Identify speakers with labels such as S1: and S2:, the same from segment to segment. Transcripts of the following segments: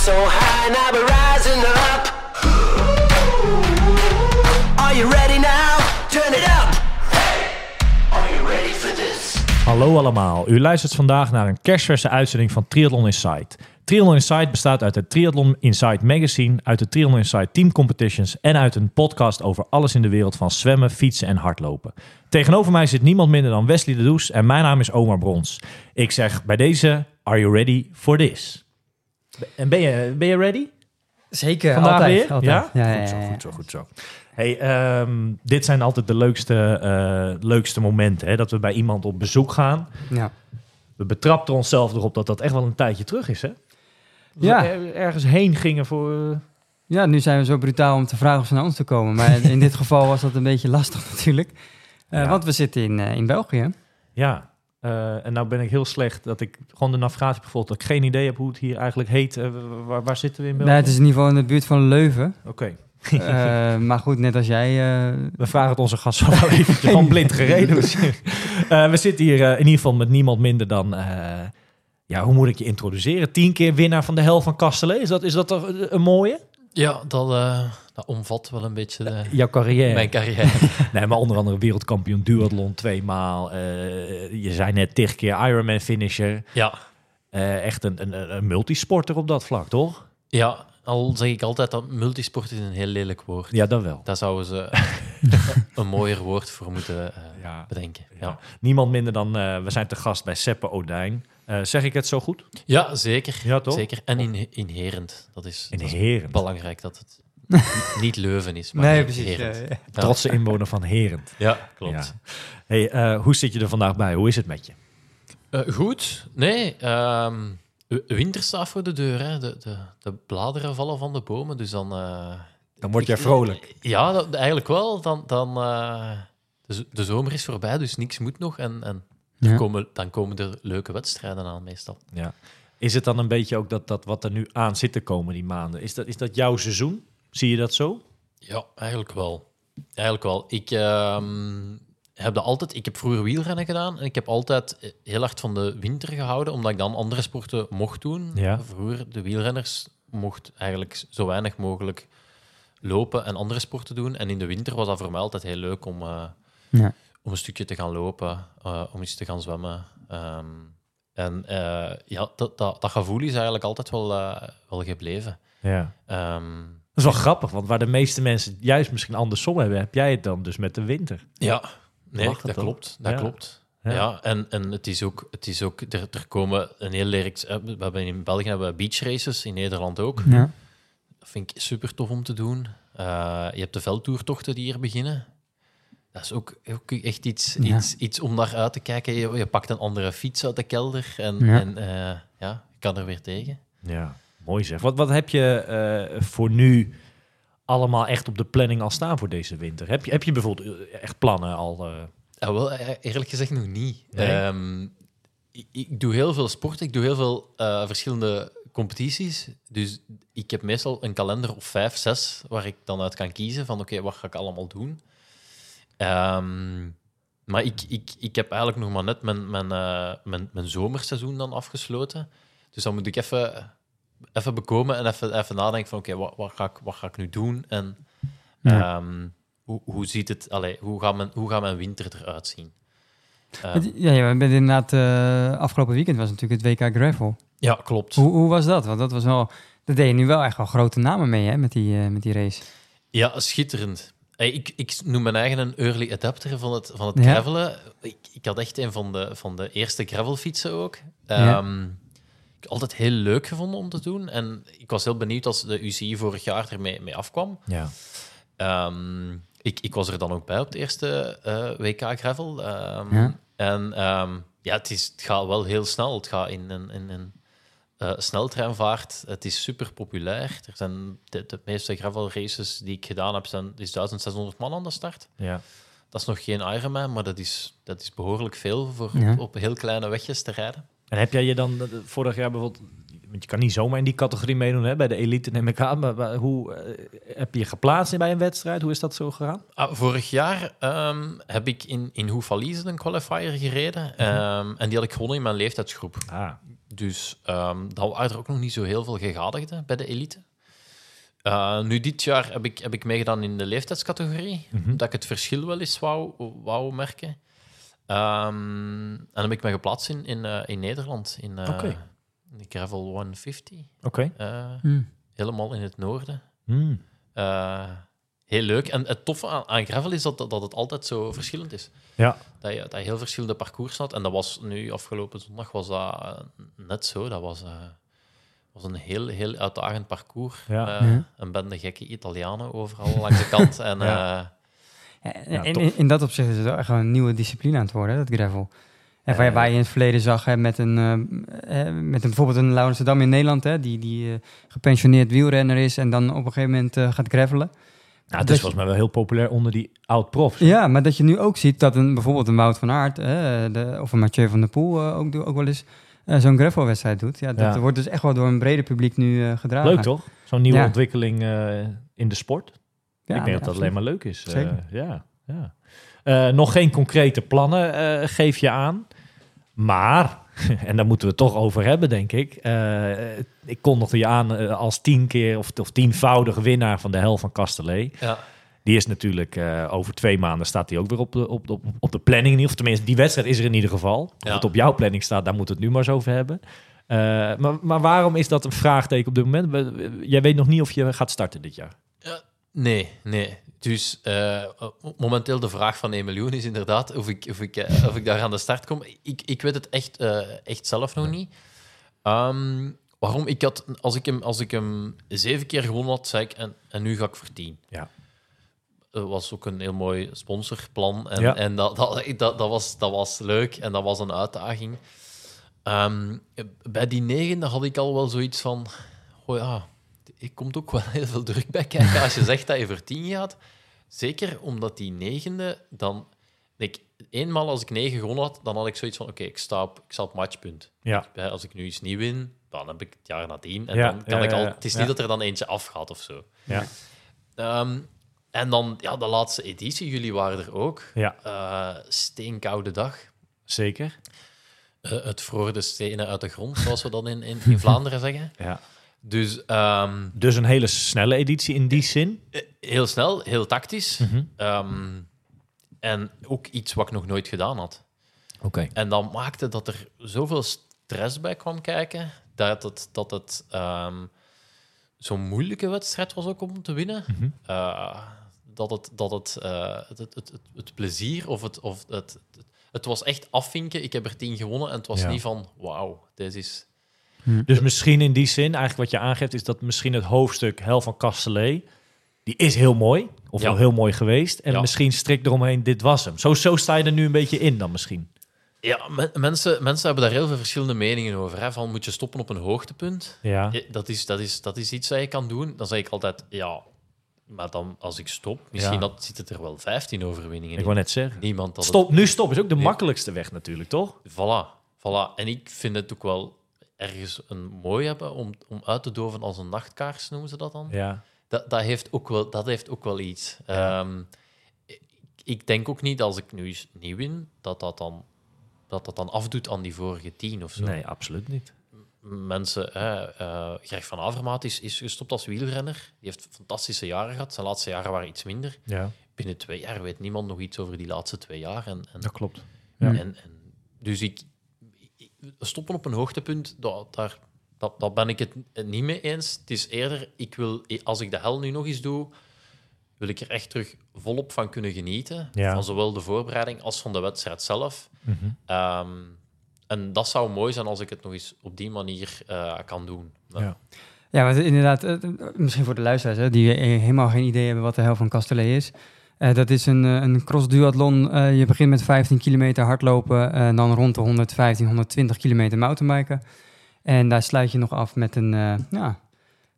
S1: So high, rising up. Are you ready now? Turn it up. Are you ready for this?
S2: Hallo allemaal, u luistert vandaag naar een kerstverse uitzending van Triathlon Insight. Triathlon Insight bestaat uit het Triathlon Insight magazine, uit de Triathlon Insight team competitions en uit een podcast over alles in de wereld van zwemmen, fietsen en hardlopen. Tegenover mij zit niemand minder dan Wesley de Does en mijn naam is Omar Brons. Ik zeg bij deze, are you ready for this? En ben je, ben je ready?
S3: Zeker,
S2: Vandaag
S3: altijd,
S2: weer?
S3: altijd.
S2: Ja?
S3: Ja, ja,
S2: Goed zo,
S3: ja, ja.
S2: goed zo, goed zo. Hey, ehm, dit zijn altijd de leukste, eh, leukste momenten, hè, dat we bij iemand op bezoek gaan.
S3: Ja.
S2: We betrapten onszelf erop dat dat echt wel een tijdje terug is, hè? Dat
S3: Ja.
S2: we er- ergens heen gingen voor... eh,
S3: ja, nu zijn we zo brutaal om te vragen of ze naar ons te komen. Maar in dit geval was dat een beetje lastig natuurlijk. Eh,
S2: Ja.
S3: Want we zitten in, in België.
S2: ja, eh, en nou ben ik heel slecht dat ik gewoon de navigatie bijvoorbeeld... dat ik geen idee heb hoe het hier eigenlijk heet. Eh, waar, waar zitten we in België?
S3: Nee, het is in ieder geval in de buurt van Leuven.
S2: Oké.
S3: Eh, maar goed, net als jij...
S2: We vragen het onze gasten wel even gewoon blind gereden. We zitten hier in ieder geval met niemand minder dan... ja, hoe moet ik je introduceren? Tien keer winnaar van de hel van Kastelee. Is dat, is dat een mooie?
S4: Ja, dat, eh, dat omvat wel een beetje de,
S2: Jouw carrière.
S4: mijn carrière.
S2: Nee, maar onder andere wereldkampioen duathlon tweemaal. Eh, je zei net tig keer Ironman finisher.
S4: ja.
S2: Eh, echt een, een, een multisporter op dat vlak, toch?
S4: ja, al zeg ik altijd dat multisport is een heel lelijk woord.
S2: Ja, dat wel.
S4: Daar zouden ze een mooier woord voor moeten
S2: Ja.
S4: bedenken.
S2: Ja.
S4: Ja.
S2: Niemand minder dan, we zijn te gast bij Seppe Odijn. Eh, zeg ik het zo goed?
S4: ja, zeker.
S2: Ja, toch?
S4: Zeker. En in, inherent. Dat is, dat is belangrijk dat het niet Leuven is, maar
S3: nee, precies. ja, ja.
S2: Trotse inwoner van Herent.
S4: Ja, klopt.
S2: Ja. Hey, eh, hoe zit je er vandaag bij? Hoe is het met je?
S4: Eh, goed. Nee, ehm, winter staat voor de deur. Hè. De, de, de bladeren vallen van de bomen, dus dan... eh,
S2: Dan word jij
S4: ik-
S2: vrolijk.
S4: Ja, dat, eigenlijk wel. Dan, dan, eh, de, de zomer is voorbij, dus niks moet nog. En, en
S3: Ja.
S4: komen, dan komen er leuke wedstrijden aan, meestal.
S2: Ja. Is het dan een beetje ook dat, dat wat er nu aan zit te komen die maanden? Is dat, is dat jouw seizoen? Zie je dat zo?
S4: Ja, eigenlijk wel. Eigenlijk wel. Ik ehm, heb dat altijd... Ik heb vroeger wielrennen gedaan en ik heb altijd heel hard van de winter gehouden, omdat ik dan andere sporten mocht doen.
S2: Ja.
S4: Vroeger, de wielrenners mocht eigenlijk zo weinig mogelijk lopen en andere sporten doen. En in de winter was dat voor mij altijd heel leuk om, eh,
S3: Ja.
S4: Om een stukje te gaan lopen, eh, om iets te gaan zwemmen. Ehm, en eh, ja, dat, dat, dat gevoel is eigenlijk altijd wel, eh, wel gebleven.
S2: Ja.
S4: Ehm,
S2: Dat is wel grappig, want waar de meeste mensen juist misschien andersom hebben, heb jij het dan dus met de winter.
S4: Ja, nee, dat klopt. Dat
S2: Ja.
S4: klopt.
S2: Ja.
S4: Ja, en, en het is ook, het is ook er, er komen een heel lerk. We hebben in België hebben we beach races, in Nederland ook.
S3: Ja.
S4: Dat vind ik super tof om te doen. Eh, je hebt de veldtoertochten die hier beginnen. Dat is ook, ook echt iets,
S3: Ja.
S4: iets, iets om naar uit te kijken. Je, je pakt een andere fiets uit de kelder en
S3: Ja.
S4: en, eh, ja, je kan er weer tegen.
S2: Ja, mooi zeg. Wat, wat heb je eh, voor nu allemaal echt op de planning al staan voor deze winter? Heb je, heb je bijvoorbeeld eh, echt plannen al? eh?
S4: Ja, wel, eerlijk gezegd nog niet.
S2: Nee?
S4: Ehm, ik, ik doe heel veel sport, ik doe heel veel eh, verschillende competities. Dus ik heb meestal een kalender of vijf, zes, waar ik dan uit kan kiezen van oké, wat ga ik allemaal doen. Ehm, maar ik, ik, ik heb eigenlijk nog maar net mijn, mijn, eh, mijn, mijn zomerseizoen dan afgesloten. Dus dan moet ik even, even bekomen en even, even nadenken van oké, wat, wat, ga ik, wat ga ik nu doen? En
S3: Ja.
S4: ehm, hoe, hoe ziet het, allee, hoe, gaat mijn, hoe gaat mijn winter eruit zien?
S3: Het- Ja, je bent inderdaad... eh, afgelopen weekend was natuurlijk het WK Gravel.
S4: ja, klopt.
S3: Hoe, hoe was dat? Want dat was wel... Daar deed je nu wel echt wel grote namen mee, hè, met die, eh, met die race.
S4: Ja, schitterend. Hey, ik, ik noem mijn eigen een early adapter van het, van het
S3: Ja.
S4: gravelen. Ik, ik had echt een van de, van de eerste gravelfietsen ook.
S3: Ja.
S4: Ehm, ik altijd heel leuk gevonden om te doen. En ik was heel benieuwd als de UCI vorig jaar ermee mee afkwam.
S2: Ja.
S4: Ehm, ik, ik was er dan ook bij op het eerste eh, WK Gravel. Ehm,
S3: Ja.
S4: En ja, het, is, het gaat wel heel snel. Het gaat in een, in een eh, sneltreinvaart. Het is super populair. Er zijn de, de meeste gravel races die ik gedaan heb, zijn, is 1600 man aan de start.
S2: Ja.
S4: Dat is nog geen Ironman, maar dat is, dat is behoorlijk veel voor
S3: Ja.
S4: op, op heel kleine wegjes te rijden.
S2: En heb jij je dan vorig jaar bijvoorbeeld... Want je kan niet zomaar in die categorie meedoen, hè? bij de elite neem ik aan. Maar, maar hoe eh, heb je je geplaatst bij een wedstrijd? Hoe is dat zo gegaan?
S4: Ah, vorig jaar ehm, heb ik in, in Hoefalize een qualifier gereden. ehm, en die had ik gewonnen in mijn leeftijdsgroep.
S2: Ah,
S4: Dus ehm dan waren er ook nog niet zo heel veel gegadigden bij de elite. Eh, nu, dit jaar heb ik, heb ik meegedaan in de leeftijdscategorie.
S2: Mhm.
S4: Dat ik het verschil wel eens wou, wou merken. Ehm, en heb ik me geplaatst in, in, eh, in Nederland. In, eh,
S2: Oké.
S4: in de Gravel 150.
S2: oké.
S4: eh,
S3: Hm.
S4: helemaal in het noorden.
S2: Hmm.
S4: Heel leuk. En het toffe aan, aan gravel is dat, dat het altijd zo verschillend is.
S2: Ja,
S4: Dat je, dat je heel verschillende parcours had. En dat was nu, afgelopen zondag, was dat eh, net zo. Dat was, eh, was een heel, heel uitdagend parcours.
S2: Ja.
S4: Eh,
S3: Ja.
S4: Een bende gekke Italianen overal langs de kant. En
S2: Ja.
S4: ja.
S3: En,
S2: Ja,
S3: en
S2: tof.
S3: in, in dat opzicht is het wel echt een nieuwe discipline aan het worden, hè, dat gravel. En waar, je- waar je in het verleden zag hè, met, een, met een, bijvoorbeeld een Laurens Dam in Nederland, hè, die, die gepensioneerd wielrenner is en dan op een gegeven moment gaat gravelen.
S2: Nou, het
S3: Dat
S2: is volgens mij wel heel populair onder die oud-profs.
S3: Ja, maar dat je nu ook ziet dat een, bijvoorbeeld een Wout van Aert de, of een Mathieu van der Poel eh, ook, ook wel eens eh, zo'n gravelwedstrijd doet. Ja, dat
S2: Ja.
S3: wordt dus echt wel door een breder publiek nu eh, gedragen.
S2: Leuk toch? Zo'n nieuwe
S3: Ja.
S2: ontwikkeling eh, in de sport.
S3: Ja,
S2: ik denk dat dat
S3: absoluut.
S2: alleen maar leuk is.
S3: Zeker.
S2: ja, ja. Nog geen concrete plannen geef je aan. Maar, en daar moeten we het toch over hebben, denk ik. eh, ik kondigde je aan eh, als tien keer of, of tienvoudig winnaar van de hel van Castellet.
S4: Ja.
S2: Die is natuurlijk eh, over twee maanden staat hij ook weer op de, op, op, op de planning. Geval, tenminste, die wedstrijd is er in ieder geval. Of
S4: Ja.
S2: het op jouw planning staat, daar moeten we het nu maar eens over hebben. Maar, maar waarom is dat een vraagteken op dit moment? Jij weet nog niet of je gaat starten dit jaar.
S4: Nee, nee. Dus eh, momenteel de vraag van 1 miljoen is inderdaad of ik, of ik, eh, of ik daar aan de start kom. Ik, ik weet het echt, eh, echt zelf nog niet. Ehm, waarom? Ik had, als, ik hem, als ik hem zeven keer gewonnen had, zei ik, en, en nu ga ik voor tien.
S2: Ja.
S4: Dat was ook een heel mooi sponsorplan. En,
S2: Ja.
S4: en dat, dat, dat, dat, was, dat was leuk en dat was een uitdaging. Ehm, bij die negende had ik al wel zoiets van... Oh ja, ik komt ook wel heel veel druk bij kijken als je zegt dat je voor tien gaat. Zeker omdat die negende dan... Ik, eenmaal als ik negen gewonnen had, dan had ik zoiets van... Oké, ik, sta op, ik sta op matchpunt.
S2: Ja.
S4: Als ik nu eens niet win, dan heb ik het jaar nadien. En
S2: Ja,
S4: dan kan
S2: ja,
S4: ik al... Het is niet dat er dan eentje afgaat of zo.
S2: Ja.
S4: Ehm, en dan, ja, de laatste editie, jullie waren er ook.
S2: Ja,
S4: Eh, steenkoude dag.
S2: zeker.
S4: Eh, het vroor de stenen uit de grond, zoals we dat in, in, in Vlaanderen zeggen.
S2: Ja.
S4: Dus ehm,
S2: Dus een hele snelle editie in die zin.
S4: eh, heel snel, heel tactisch.
S2: Mhm.
S4: Ehm, en ook iets wat ik nog nooit gedaan had.
S2: Oké.
S4: En dat maakte dat er zoveel stress bij kwam kijken, dat het, dat het ehm, zo'n moeilijke wedstrijd was ook om te winnen.
S2: Mhm.
S4: Eh, dat het, dat het, eh, het, het, het, plezier of het, of het, het, het was echt afvinken. Ik heb er tien gewonnen en het was
S2: Ja.
S4: niet van wauw, deze is.
S2: Dus misschien in die zin, eigenlijk wat je aangeeft, is dat misschien het hoofdstuk Hel van Castellet, die is heel mooi, of
S4: Ja.
S2: wel heel mooi geweest. En
S4: Ja.
S2: misschien strikt eromheen, dit was hem. Zo, zo sta je er nu een beetje in dan misschien.
S4: Ja, me- mensen, mensen hebben daar heel veel verschillende meningen over. Hè? Van moet je stoppen op een hoogtepunt?
S2: Ja,
S4: Dat is, dat, is, dat is iets dat je kan doen. Dan zeg ik altijd ja, maar dan als ik stop, misschien
S2: Ja.
S4: dat, zit het er wel 15 overwinningen
S2: ik
S4: in.
S2: wou net zeggen.
S4: Niemand dat
S2: Stop, nu stop is ook de
S4: Nee.
S2: makkelijkste weg natuurlijk, toch?
S4: Voilà, voilà. En ik vind het ook wel ergens een mooi hebben om, om uit te doven als een nachtkaars, noemen ze dat dan.
S2: Ja.
S4: Dat, dat, heeft ook wel, dat heeft ook wel iets. Ehm, ik, ik denk ook niet als ik nu eens niet win, dat dat dan, dat dat dan afdoet aan die vorige tien of zo.
S2: Nee, absoluut niet.
S4: Mensen, hè, eh, Greg van Avermaat is, is gestopt als wielrenner. Die heeft fantastische jaren gehad. Zijn laatste jaren waren iets minder.
S2: Ja,
S4: Binnen twee jaar weet niemand nog iets over die laatste twee jaar. En, en,
S2: dat klopt.
S3: Ja.
S4: en, en, dus ik- stoppen op een hoogtepunt, dat, daar, dat, dat ben ik het niet mee eens. Het is eerder, ik wil, als ik de hel nu nog eens doe, wil ik er echt terug volop van kunnen genieten.
S2: Ja.
S4: Van zowel de voorbereiding als van de wedstrijd zelf.
S2: Mhm.
S4: Ehm, en dat zou mooi zijn als ik het nog eens op die manier eh, kan doen.
S2: Ja.
S3: Ja, want inderdaad, eh, misschien voor de luisteraars hè, die eh, helemaal geen idee hebben wat de hel van Castellet is. Eh, dat is een, eh, een cross-duathlon. Eh, je begint met 15 kilometer hardlopen en dan rond de 115, 120 kilometer mountainbiken. En daar sluit je nog af met een, ja,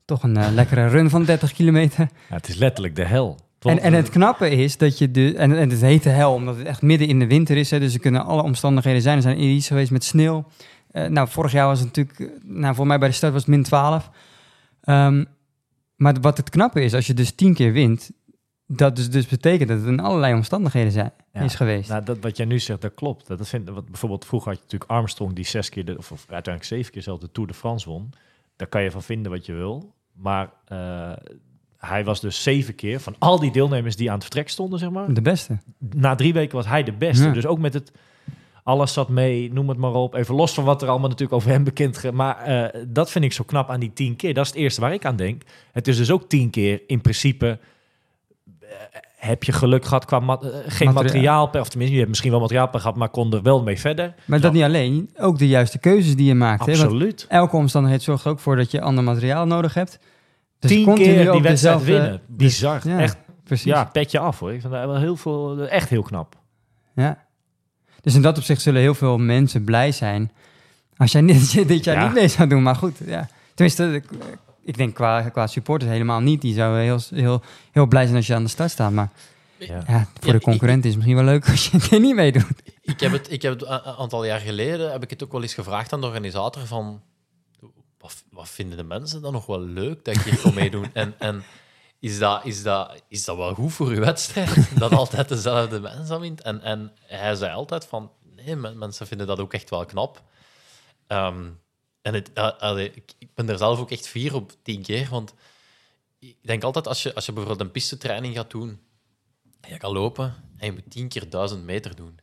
S3: toch een lekkere run van 30 kilometer.
S2: Ja, het is letterlijk de hel.
S3: En, en het knappe is dat je de. En, en het heet de hel, omdat het echt midden in de winter is. Hè, dus er kunnen alle omstandigheden zijn. Er zijn iets geweest met sneeuw. Nou, vorig jaar was het natuurlijk. Nou, voor mij bij de start was het min 12. Ehm, maar wat het knappe is, als je dus tien keer wint. Dat dus, dus betekent dat het in allerlei omstandigheden zijn,
S2: Ja.
S3: is geweest.
S2: Nou, dat, wat jij nu zegt, dat klopt. Dat vind, wat, bijvoorbeeld vroeger had je natuurlijk Armstrong die zes keer, de, of, of uiteindelijk zeven keer zelf de Tour de France won. Daar kan je van vinden wat je wil. Maar eh, hij was dus zeven keer van al die deelnemers die aan het vertrek stonden, zeg maar.
S3: De beste.
S2: Na drie weken was hij de beste.
S3: Ja.
S2: Dus ook met het, alles zat mee, noem het maar op. Even los van wat er allemaal natuurlijk over hem bekend Maar eh, dat vind ik zo knap aan die tien keer. Dat is het eerste waar ik aan denk. Het is dus ook tien keer in principe... eh, heb je geluk gehad qua ma- eh, geen
S3: Materiaal.
S2: materiaal, per- of tenminste, je hebt misschien wel materiaal per gehad, maar kon er wel mee verder.
S3: Maar dat niet alleen, ook de juiste keuzes die je maakt. Hè?
S2: Absoluut.
S3: elke omstandigheid zorgt er ook voor dat je ander materiaal nodig hebt. Dus
S2: Tien keer die wedstrijd
S3: dezelfde-
S2: winnen. Bizar.
S3: Ja,
S2: Echt,
S3: precies.
S2: ja, petje af hoor. Ik vind dat wel heel veel, echt heel knap.
S3: Ja. Dus in dat opzicht zullen heel veel mensen blij zijn als jij dit, dit jaar
S2: Ja.
S3: niet mee zou doen. Maar goed, ja. Tenminste, ik, denk qua, qua supporters helemaal niet. Die zouden heel, heel, heel blij zijn als je aan de start staat. Maar
S2: Ja.
S3: ja, voor
S4: Ja,
S3: de concurrent is het misschien wel leuk als je er niet meedoet.
S4: Ik heb het, ik heb het een een aantal jaar geleden heb ik het ook wel eens gevraagd aan de organisator van wat, wat vinden de mensen dan nog wel leuk dat ik hier kom meedoen? En, en is, dat, is, dat, is dat wel goed voor uw wedstrijd? Dat altijd dezelfde mensen wint? En, en hij zei altijd van nee, men- mensen vinden dat ook echt wel knap. Ehm, en het, eh, allee, ik, ben er zelf ook echt vier op tien keer, want ik denk altijd als je, als je bijvoorbeeld een pistetraining gaat doen, en je gaat lopen en je moet tien keer duizend meter doen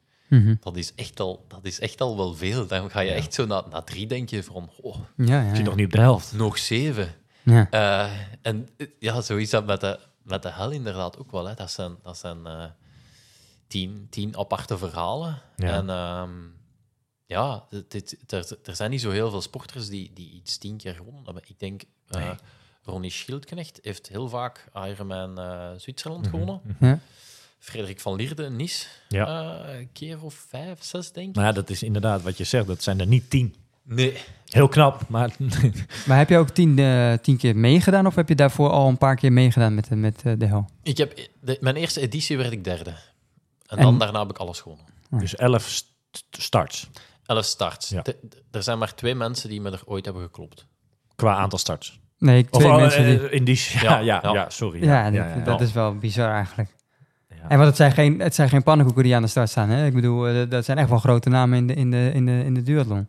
S4: dat is echt al, dat is echt al wel veel. Dan ga je echt zo na, na drie denk je van, oh,
S3: Ja, ja.
S2: Nog niet op de helft.
S4: nog zeven.
S3: Ja.
S4: Eh, en eh, ja, zo is dat met de, met de hel inderdaad ook wel. Hè. Dat zijn, dat zijn eh, tien, tien aparte verhalen.
S2: Ja.
S4: En ehm, ja, dit, dit- er, er zijn niet zo heel veel sporters die, die iets tien keer gewonnen hebben. Ik denk, eh
S2: Nee.
S4: Ronnie Schildknecht heeft heel vaak Ironman eh Zwitserland
S2: Mhm.
S4: gewonnen.
S3: Ja.
S4: Frederik van Lierde, Nice,
S2: Ja.
S4: eh, een keer of vijf, zes denk ik.
S2: Maar ja, dat is inderdaad wat je zegt. Dat zijn er niet tien.
S4: Nee,
S2: Heel knap, maar
S3: Maar heb je ook tien, eh, tien keer meegedaan of heb je daarvoor al een paar keer meegedaan met, de- met de hel?
S4: Ik heb, de, mijn eerste editie werd ik derde. En,
S3: En-
S4: dan daarna heb ik alles gewonnen.
S2: dus elf st- starts
S4: Elf starts.
S2: Ja.
S4: De- de- er zijn maar twee mensen die me er ooit hebben geklopt.
S2: qua aantal starts.
S3: Nee, twee
S2: oh,
S3: mensen die...
S2: eh, in die ja, ja,
S4: Ja,
S2: ja,
S4: ja.
S2: sorry.
S3: Ja, dat, dat
S2: ja.
S3: is wel bizar eigenlijk.
S2: Ja.
S3: En want het zijn geen, het zijn geen pannenkoeken die aan de start staan. Hè? Ik bedoel, eh, dat zijn echt wel grote namen in de, in de, in de, in de duathlon.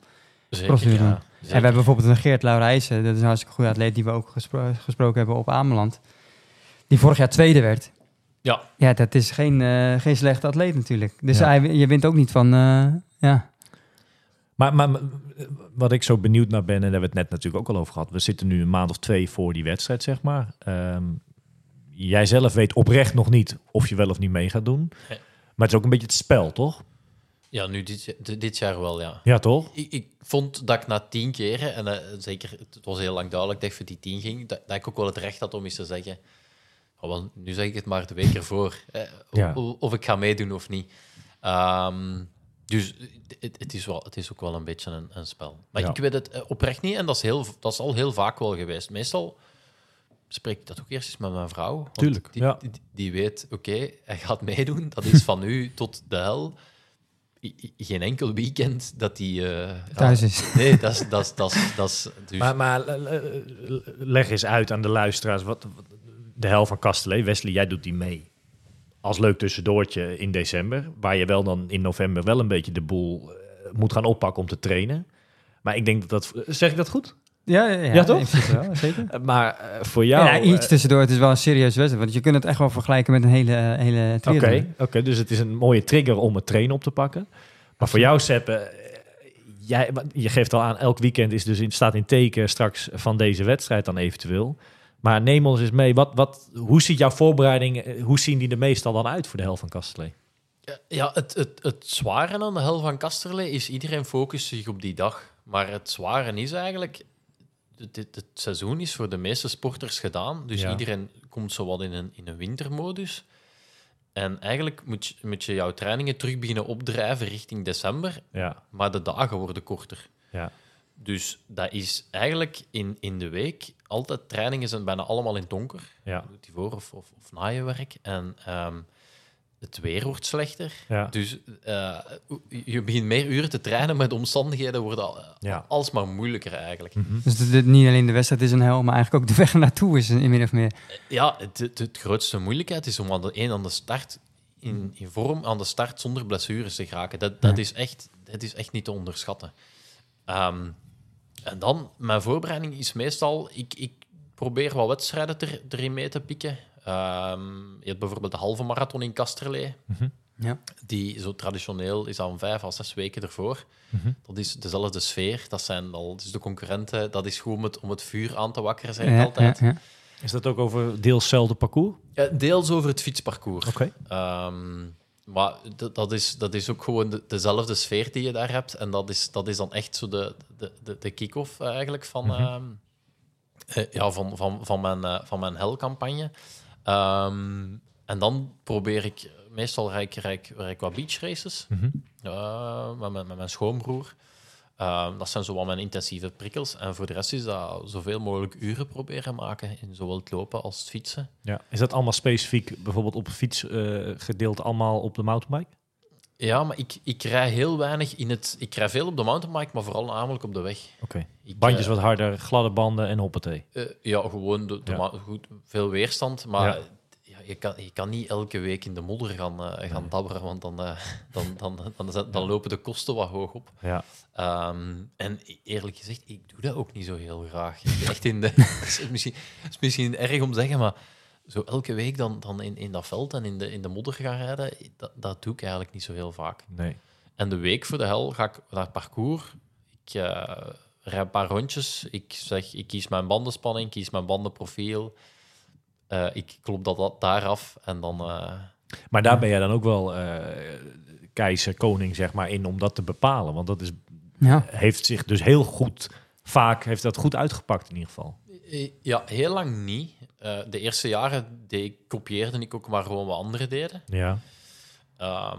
S4: Zeker.
S3: En we hebben bijvoorbeeld een Geert Laurijsen. Dat is een hartstikke goede atleet die we ook gespro- gesproken hebben op Ameland. Die vorig jaar tweede werd.
S4: Ja,
S3: Ja, dat is geen, eh, geen slechte atleet natuurlijk. Dus
S2: Ja.
S3: hij, je wint ook niet van... eh, ja.
S2: Maar, wat ik zo benieuwd naar ben, en daar hebben we het net natuurlijk ook al over gehad. We zitten nu een maand of twee voor die wedstrijd, zeg maar. Ehm, jij zelf weet oprecht nog niet of je wel of niet mee gaat doen. Maar het is ook een beetje het spel, toch?
S4: ja nu dit, dit- jaar wel, ja.
S2: Ja, toch?
S4: Ik, ik vond dat ik na tien keren, en eh, zeker, het was heel lang duidelijk dat ik voor die tien ging, dat, dat ik ook wel het recht had om eens te zeggen, oh, nu zeg ik het maar de week ervoor, eh, of,
S2: Ja.
S4: of- of ik ga meedoen of niet. Ehm, dus het, het, is wel, het is ook wel een beetje een, een spel. Maar
S2: Ja.
S4: ik weet het eh, oprecht niet, en dat is, heel, dat is al heel vaak wel geweest. Meestal spreek ik dat ook eerst eens met mijn vrouw. want
S2: Tuurlijk,
S4: Die,
S2: ja.
S4: die, die weet, oké, hij gaat meedoen, dat is van nu tot de hel. I- Geen enkel weekend dat hij... eh,
S3: Thuis
S4: ja,
S3: is.
S4: Nee, dat is... Dat is, dat is, dat is dus,
S2: Maar, maar eh, eh, leg eens uit aan de luisteraars. Wat, wat- de hel van Kastelee. Wesley, jij doet die mee. Als leuk tussendoortje in december. Waar je wel dan in november wel een beetje de boel eh, moet gaan oppakken om te trainen. Maar ik denk dat dat... Zeg ik dat goed?
S3: Ja, ja, ja,
S2: Ja, toch?
S3: wel, zeker.
S2: Maar eh, voor jou...
S3: Ja, iets
S2: eh,
S3: tussendoor. Het is wel een serieuze wedstrijd. Want je kunt het echt wel vergelijken met een hele, hele
S2: Oké, oké, dus het is een mooie trigger om het trainen op te pakken. Maar voor jou, Sepp, eh, jij, je geeft al aan, elk weekend is dus in, staat in teken straks van deze wedstrijd dan eventueel. Maar neem ons eens mee, wat, wat, hoe ziet jouw voorbereiding, eh, hoe zien die er meestal dan uit voor de helft van Kastelee?
S4: Ja, het, het, het zware aan de hel van Kasterlee is iedereen focust zich op die dag. Maar het zware is eigenlijk, het, het, het seizoen is voor de meeste sporters gedaan. Dus
S2: Ja.
S4: iedereen komt zo wat in een, in een wintermodus. En eigenlijk moet je, moet je jouw trainingen terug beginnen opdrijven richting december.
S2: Ja,
S4: Maar de dagen worden korter.
S2: ja.
S4: Dus dat is eigenlijk in, in de week altijd trainingen zijn bijna allemaal in het donker.
S2: Ja.
S4: Doet die voor of, of, of na je werk. En ehm, het weer wordt slechter.
S2: Ja.
S4: Dus eh, je begint meer uren te trainen, maar de omstandigheden worden al,
S2: Ja. Mhm.
S4: alsmaar moeilijker eigenlijk.
S3: Dus de- de- niet alleen de wedstrijd is een hel, maar eigenlijk ook de weg naartoe is in min of meer.
S4: Ja, het, grootste moeilijkheid is om aan de een aan de start in, in vorm aan de start zonder blessures te geraken. Dat, dat,
S3: Ja.
S4: is, echt, dat is echt niet te onderschatten. Ehm, en dan, mijn voorbereiding is meestal... Ik, ik probeer wat wedstrijden er, erin mee te pikken. Ehm, je hebt bijvoorbeeld de halve marathon in Kasterlee.
S3: Ja.
S4: Die zo traditioneel is aan vijf à zes weken ervoor. Dat is dezelfde sfeer. Dat zijn al dus de concurrenten. Dat is gewoon om het, om het vuur aan te wakkeren, zeg ik
S3: Ja,
S4: altijd.
S3: ja, ja.
S2: Is dat ook over deels hetzelfde parcours?
S4: Ja, deels over het fietsparcours.
S2: Oké.
S4: Ehm, maar dat, is, dat is ook gewoon de- dezelfde sfeer die je daar hebt. En dat is, dat is dan echt zo de, de, de, de kick-off eigenlijk van, ehm, eh, ja, van, van, van mijn, eh, van mijn hel-campagne. Ehm, en dan probeer ik... Meestal rijd ik, wat beach races met, mijn- met mijn schoonbroer. Ehm, dat zijn zo wat mijn intensieve prikkels. En voor de rest is dat zoveel mogelijk uren proberen maken in zowel het lopen als het fietsen.
S2: Ja. Is dat allemaal specifiek, bijvoorbeeld op fiets eh, gedeeld, allemaal op de mountainbike?
S4: Ja, maar ik, ik rij heel weinig in het... Ik rij veel op de mountainbike, maar vooral namelijk op de weg.
S2: Oké. Bandjes
S4: eh,
S2: wat harder, gladde banden en hoppatee.
S4: eh, ja, gewoon de, de
S2: Ja.
S4: goed, veel weerstand. Maar
S2: Ja.
S4: Je, kan, je kan niet elke week in de modder gaan, eh, gaan dabberen, want dan, eh, dan, dan, dan, dan, lopen de kosten wat hoog op.
S2: Ja.
S4: Ehm, en e- eerlijk gezegd, ik doe dat ook niet zo heel graag. Echt in de, het is misschien, het is misschien erg om te zeggen, maar zo elke week dan, dan in, in dat veld en in de, in de modder gaan rijden, dat, dat doe ik eigenlijk niet zo heel vaak.
S2: Nee.
S4: En de week voor de hel ga ik naar het parcours. Ik rijd een paar rondjes. Ik zeg, ik kies mijn bandenspanning, kies mijn bandenprofiel. Eh, ik klop dat, dat daar af en dan... eh,
S2: Maar daar ben jij dan ook wel eh, keizer, koning, zeg maar, in om dat te bepalen. Want dat is,
S3: Ja.
S2: heeft zich dus heel goed, vaak heeft dat goed uitgepakt in ieder geval.
S4: Ja, heel lang niet. Eh, de eerste jaren deed ik, kopieerde ik ook maar gewoon wat anderen deden.
S2: Ja.
S4: Ehm,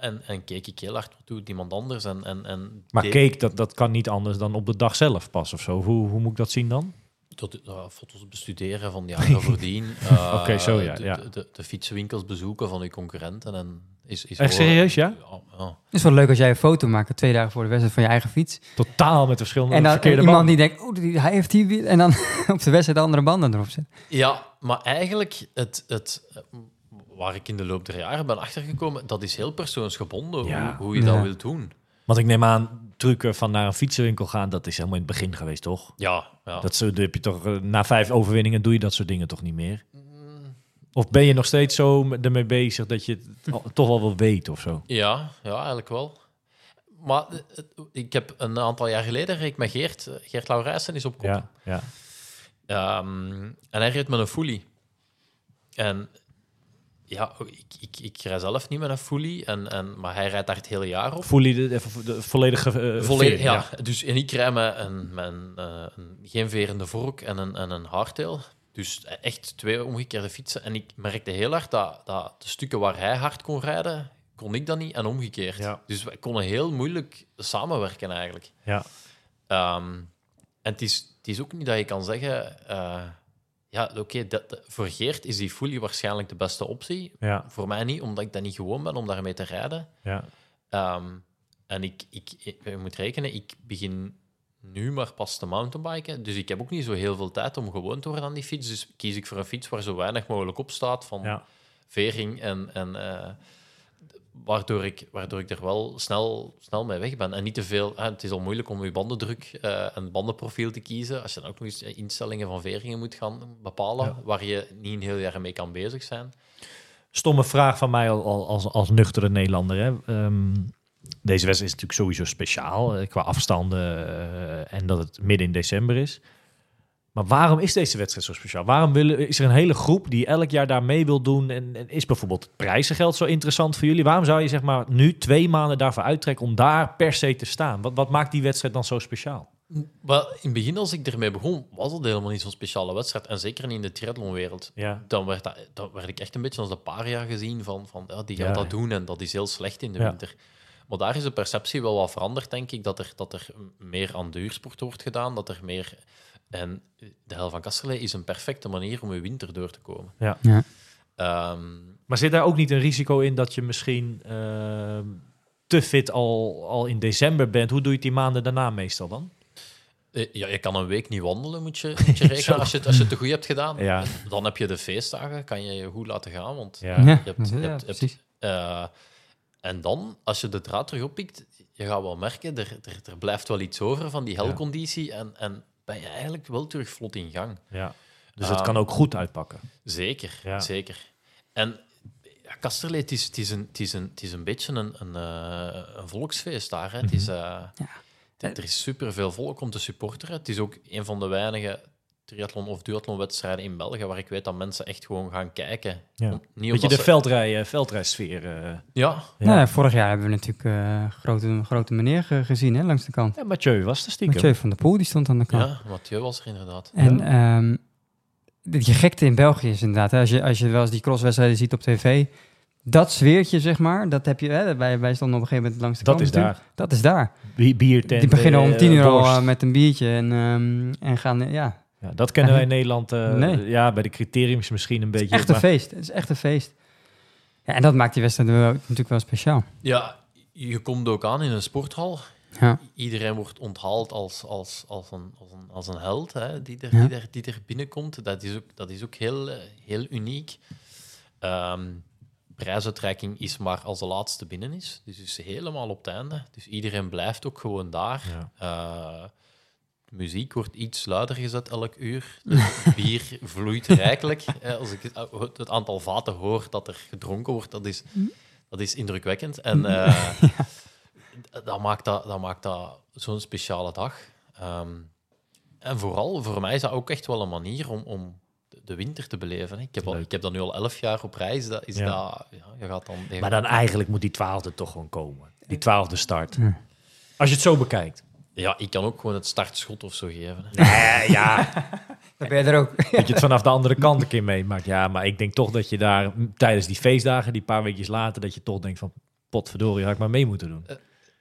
S4: en, en keek ik heel hard wat doet iemand anders. En, en, en
S2: Maar
S4: deed-
S2: cake, dat, dat kan niet anders dan op de dag zelf pas of zo. Hoe, hoe moet ik dat zien dan?
S4: Tot, eh, foto's bestuderen van de jaren voordien. Eh,
S2: Oké, zo, ja,
S4: De,
S2: ja.
S4: de, de, de fietsenwinkels bezoeken van uw concurrenten. En is, is
S2: Echt serieus, ja?
S4: Ja, ja.
S3: Het is wel leuk als jij een foto maakt twee dagen voor de wedstrijd van je eigen fiets.
S2: Totaal met verschillende
S3: En dan
S2: verkeerde
S3: iemand
S2: banden.
S3: die denkt, oh, die- hij heeft hier weer... En dan op de wedstrijd andere banden erop zetten.
S4: Ja, maar eigenlijk, het, het, eh, waar ik in de loop der jaren ben achtergekomen, dat is heel persoonsgebonden,
S2: Ja.
S4: hoe, hoe je
S3: Ja.
S4: dat wilt doen.
S2: Want ik neem aan, trucken van naar een fietsenwinkel gaan, dat is helemaal in het begin geweest, toch?
S4: Ja, ja.
S2: Dat zo, heb je toch, eh, na vijf overwinningen doe je dat soort dingen toch niet meer? Of ben je nog steeds zo ermee bezig dat je het al- toch wel wil weten of zo?
S4: ja, ja, eigenlijk wel. Maar eh, het- ik heb een aantal jaar geleden reed ik met Geert, eh, Geert Laurijsen is op kop.
S2: Ja, ja.
S4: Ehm, en hij reed met een fully. En ja, ik, ik, ik rij zelf niet met een fully, en, en, maar hij rijdt daar het hele jaar op.
S2: Je de, volledige
S4: Volledig,
S2: veer,
S4: ja. Dus, en ik rij met een, met een, eh, een geen verende vork en een, en een hardtail. Dus echt twee omgekeerde fietsen. En ik merkte heel hard dat, dat de stukken waar hij hard kon rijden, kon ik dat niet en omgekeerd.
S2: Ja.
S4: Dus wij konden heel moeilijk samenwerken eigenlijk.
S2: Ja.
S4: Ehm, en het is, het is ook niet dat je kan zeggen... eh, ja, oké, dat- dat- voor Geert is die fully waarschijnlijk de beste optie.
S2: Ja,
S4: Voor mij niet, omdat ik dat niet gewoon ben om daarmee te rijden.
S2: ja.
S4: Ehm, en ik, ik, ik, je moet rekenen, ik begin nu maar pas te mountainbiken. Dus ik heb ook niet zo heel veel tijd om gewoon te worden aan die fiets. Dus kies ik voor een fiets waar zo weinig mogelijk op staat van
S2: ja.
S4: vering. En, en, eh, waardoor, ik, waardoor ik er wel snel, snel mee weg ben. En niet te veel. hè, het is al moeilijk om je bandendruk eh, en bandenprofiel te kiezen. Als je dan ook nog eens instellingen van veringen moet gaan bepalen,
S2: Ja.
S4: waar je niet een heel jaar mee kan bezig zijn.
S2: Stomme vraag van mij al- al- als, als nuchtere Nederlander. Hè. Ehm, deze wedstrijd is natuurlijk sowieso speciaal eh, qua afstanden eh, en dat het midden in december is. Maar waarom is deze wedstrijd zo speciaal? Waarom willen, is er een hele groep die elk jaar daar mee wil doen? En, en is bijvoorbeeld het prijzengeld zo interessant voor jullie? Waarom zou je zeg maar nu twee maanden daarvoor uittrekken om daar per se te staan? Wat, wat maakt die wedstrijd dan zo speciaal?
S4: Wel, in het begin, als ik ermee begon, was het helemaal niet zo'n speciale wedstrijd. En zeker niet in de triathlonwereld.
S2: Ja,
S4: Dan werd, dat, dan werd ik echt een beetje als de paria gezien van, van ja, die gaat
S2: Ja,
S4: dat doen en dat is heel slecht in de
S2: Ja.
S4: winter. Maar daar is de perceptie wel wat veranderd, denk ik. Dat er, dat er meer aan duursport wordt gedaan. Dat er meer... En de hel van Kasterlee is een perfecte manier om je winter door te komen.
S2: Ja.
S3: Ja.
S4: Ehm,
S2: Maar zit daar ook niet een risico in dat je misschien ehm, te fit al, al in december bent? Hoe doe je het die maanden daarna meestal dan?
S4: eh, ja, je kan een week niet wandelen, moet je, moet je rekenen. Als je, het, als je het te goed hebt gedaan,
S2: Ja.
S4: dan heb je de feestdagen. Kan je je goed laten gaan, want
S2: Ja.
S4: Je hebt, je hebt- je hebt-
S3: precies.
S4: eh, en dan, als je de draad terug oppikt, je gaat wel merken, er, er, er blijft wel iets over van die helconditie en, en ben je eigenlijk wel terug vlot in gang.
S2: Ja. Dus het
S4: Ah.
S2: kan ook goed uitpakken.
S4: Zeker,
S2: Ja.
S4: zeker. En ja, Kasterlee, het is, het, is een, het, is een, het is een beetje een, een, eh, een volksfeest daar. Hè. Het is, eh, het- er is superveel volk om te supporteren. Het is ook een van de weinige triathlon- of duathlonwedstrijden in België waar ik weet dat mensen echt gewoon gaan kijken.
S2: Ja.
S4: Om- niet
S2: de
S4: ze-
S2: veldrij, veldrijsfeer. eh
S4: Ja,
S2: ja.
S3: Nou ja, vorig jaar hebben we natuurlijk eh grote, grote meneer ge- gezien hè, langs de kant.
S2: Ja, Mathieu was de stiekem.
S3: Mathieu van der Poel die stond aan de kant.
S4: ja, Mathieu was er inderdaad.
S3: En ehm de je gekte in België is inderdaad, hè, als, je, als je wel eens die crosswedstrijden ziet op tv, dat sfeertje, zeg maar, dat heb je, hè, wij, wij stonden op een gegeven moment langs de
S2: Dat
S3: kant
S2: is daar.
S3: Dat is daar.
S2: Biertent.
S3: die beginnen om
S2: eh,
S3: tien uur al eh, met een biertje en, ehm, en gaan, eh, ja,
S2: Ja, dat kennen wij in Nederland. eh,
S3: Nee.
S2: Ja, bij de criteriums misschien een
S3: het is
S2: beetje.
S3: echt een
S2: maar-
S3: feest. Het is echt een feest. Ja, en dat maakt die wedstrijd natuurlijk wel speciaal.
S4: Ja, je komt ook aan in een sporthal.
S3: Ja.
S4: Iedereen wordt onthaald als, als, als, een, als, een, als een held hè, die, er,
S3: Ja.
S4: die, er, die er binnenkomt. Dat is ook, dat is ook heel, eh, heel uniek. Ehm prijsuitreiking is maar als de laatste binnen is. Dus het is helemaal op het einde. Dus iedereen blijft ook gewoon daar.
S2: Ja.
S4: Eh, muziek wordt iets luider gezet elk uur. Het bier vloeit rijkelijk. Eh, Als ik het, het aantal vaten hoor dat er gedronken wordt, dat is, dat is indrukwekkend. En eh, dat, maakt dat, dat maakt dat zo'n speciale dag. Ehm, en vooral, voor mij is dat ook echt wel een manier om, om de- winter te beleven. hè. Ik heb, al, ik heb dat nu al elf jaar op reis. Dat is
S2: Ja.
S4: dat, ja, je gaat dan, je
S2: Maar dan eigenlijk moet die twaalfde toch gewoon komen. Die twaalfde start. Als je het zo bekijkt.
S4: Ja, ik kan ook gewoon het startschot of zo geven. hè.
S2: Nee, ja,
S3: Dan ben je er ook.
S2: dat je het vanaf de andere kant een keer meemaakt. Ja, maar ik denk toch dat je daar tijdens die feestdagen, die paar weekjes later, dat je toch denkt van, potverdorie, had ik maar mee moeten doen.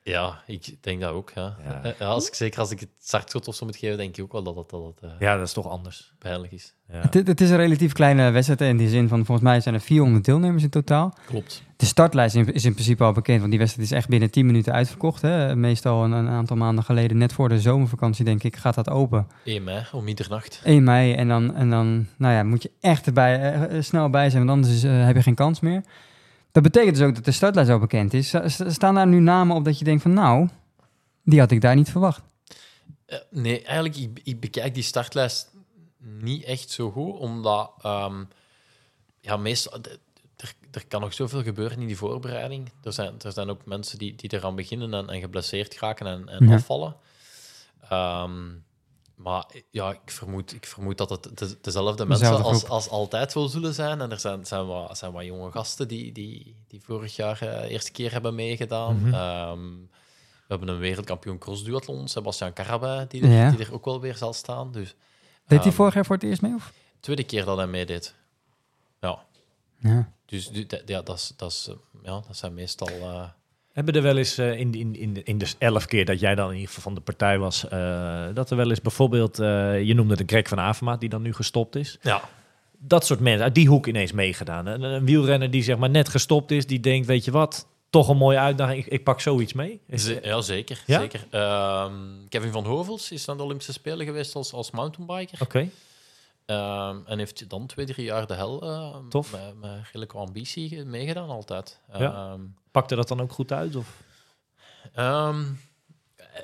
S4: Ja, ik denk dat ook. Ja.
S2: Ja.
S4: Ja, als ik, zeker als ik het startschot of zo moet geven, denk ik ook wel dat dat het eh,
S2: Ja, dat is toch anders.
S4: pijnlijk is.
S2: Ja.
S3: Het, het is een relatief kleine wedstrijd in die zin van, volgens mij zijn er 400 deelnemers in totaal.
S4: Klopt.
S3: De startlijst is in- principe al bekend, want die wedstrijd is echt binnen 10 minuten uitverkocht. Hè? Meestal een, een aantal maanden geleden, net voor de zomervakantie, denk ik, gaat dat open.
S4: 1 mei om middernacht.
S3: 1 mei en dan, en dan nou ja, moet je echt erbij, eh, eh, snel bij zijn, want anders is, heb je geen kans meer. Dat betekent dus ook dat de startlijst al bekend is. Sta- sta- Staan daar nu namen op dat je denkt van, nou, die had ik daar niet verwacht.
S4: Eh, nee, eigenlijk, ik, ik bekijk die startlijst niet echt zo goed, omdat ehm, ja, meestal, er, er kan nog zoveel gebeuren in die voorbereiding. Er zijn, er zijn ook mensen die, die eraan beginnen en, en geblesseerd raken en, en
S3: Ja.
S4: afvallen. Ehm, maar ja, ik vermoed, ik vermoed dat het de- dezelfde mensen
S3: Dezelfde
S4: als,
S3: groep.
S4: als altijd wel zullen zijn. En er zijn, zijn, wat, zijn wat jonge gasten die, die, die vorig jaar de eerste keer hebben meegedaan.
S2: Mhm.
S4: Ehm, we hebben een wereldkampioen crossduathlon, Sebastian Carabay, die, er-
S3: Ja.
S4: die er ook wel weer zal staan. Dus
S3: Deed hij
S4: Ehm,
S3: vorig jaar voor het eerst mee? Of?
S4: tweede keer dat hij meedeed. Ja,
S3: Ja.
S4: dus ja, dat, is, dat, is, eh, ja, dat zijn meestal... eh,
S2: Hebben er wel eens eh, in, in, in, de- in de elf keer dat jij dan in ieder geval van de partij was, eh, dat er wel eens bijvoorbeeld, eh, je noemde de Greg van Avermaat die dan nu gestopt is.
S4: ja,
S2: Dat soort mensen uit die hoek ineens meegedaan. Een, een wielrenner die zeg maar net gestopt is, die denkt, weet je wat, toch een mooie uitdaging, ik, ik pak zoiets mee. Is,
S4: ja, zeker.
S2: Ja?
S4: zeker. Ehm, Kevin van Hovels is aan de Olympische Spelen geweest als, als mountainbiker.
S2: Oké,
S4: Ehm, en heeft dan twee, drie jaar de hel
S2: Tof.
S4: Met, met redelijke ambitie ge- meegedaan altijd.
S2: Ja.
S4: Ehm,
S2: pakte dat dan ook goed uit? Of
S4: ehm,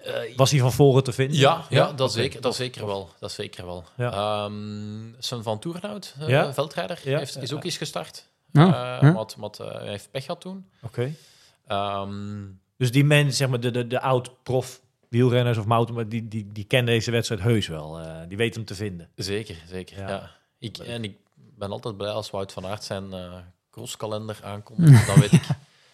S4: eh,
S2: was hij van voren te vinden?
S4: ja, ja, dat, zeker, dat zeker wel. Dat zeker wel.
S2: Ja.
S4: Ehm, Sven van Toerenhout, eh,
S2: Ja.
S4: veldrijder,
S2: Ja.
S4: heeft, is ook eens gestart.
S3: Ja.
S4: wat, wat, eh, hij heeft pech gehad toen.
S2: Oké.
S4: Ehm,
S2: Dus die mensen, zeg maar de, de, de oud-prof wielrenners of mountain, die, die, die kennen deze wedstrijd heus wel. eh, die weten hem te vinden.
S4: Zeker, zeker.
S2: Ja.
S4: Ja. Ik, en ik ben altijd blij als Wout van Aert zijn eh crosskalender aankomt. Dan weet ik,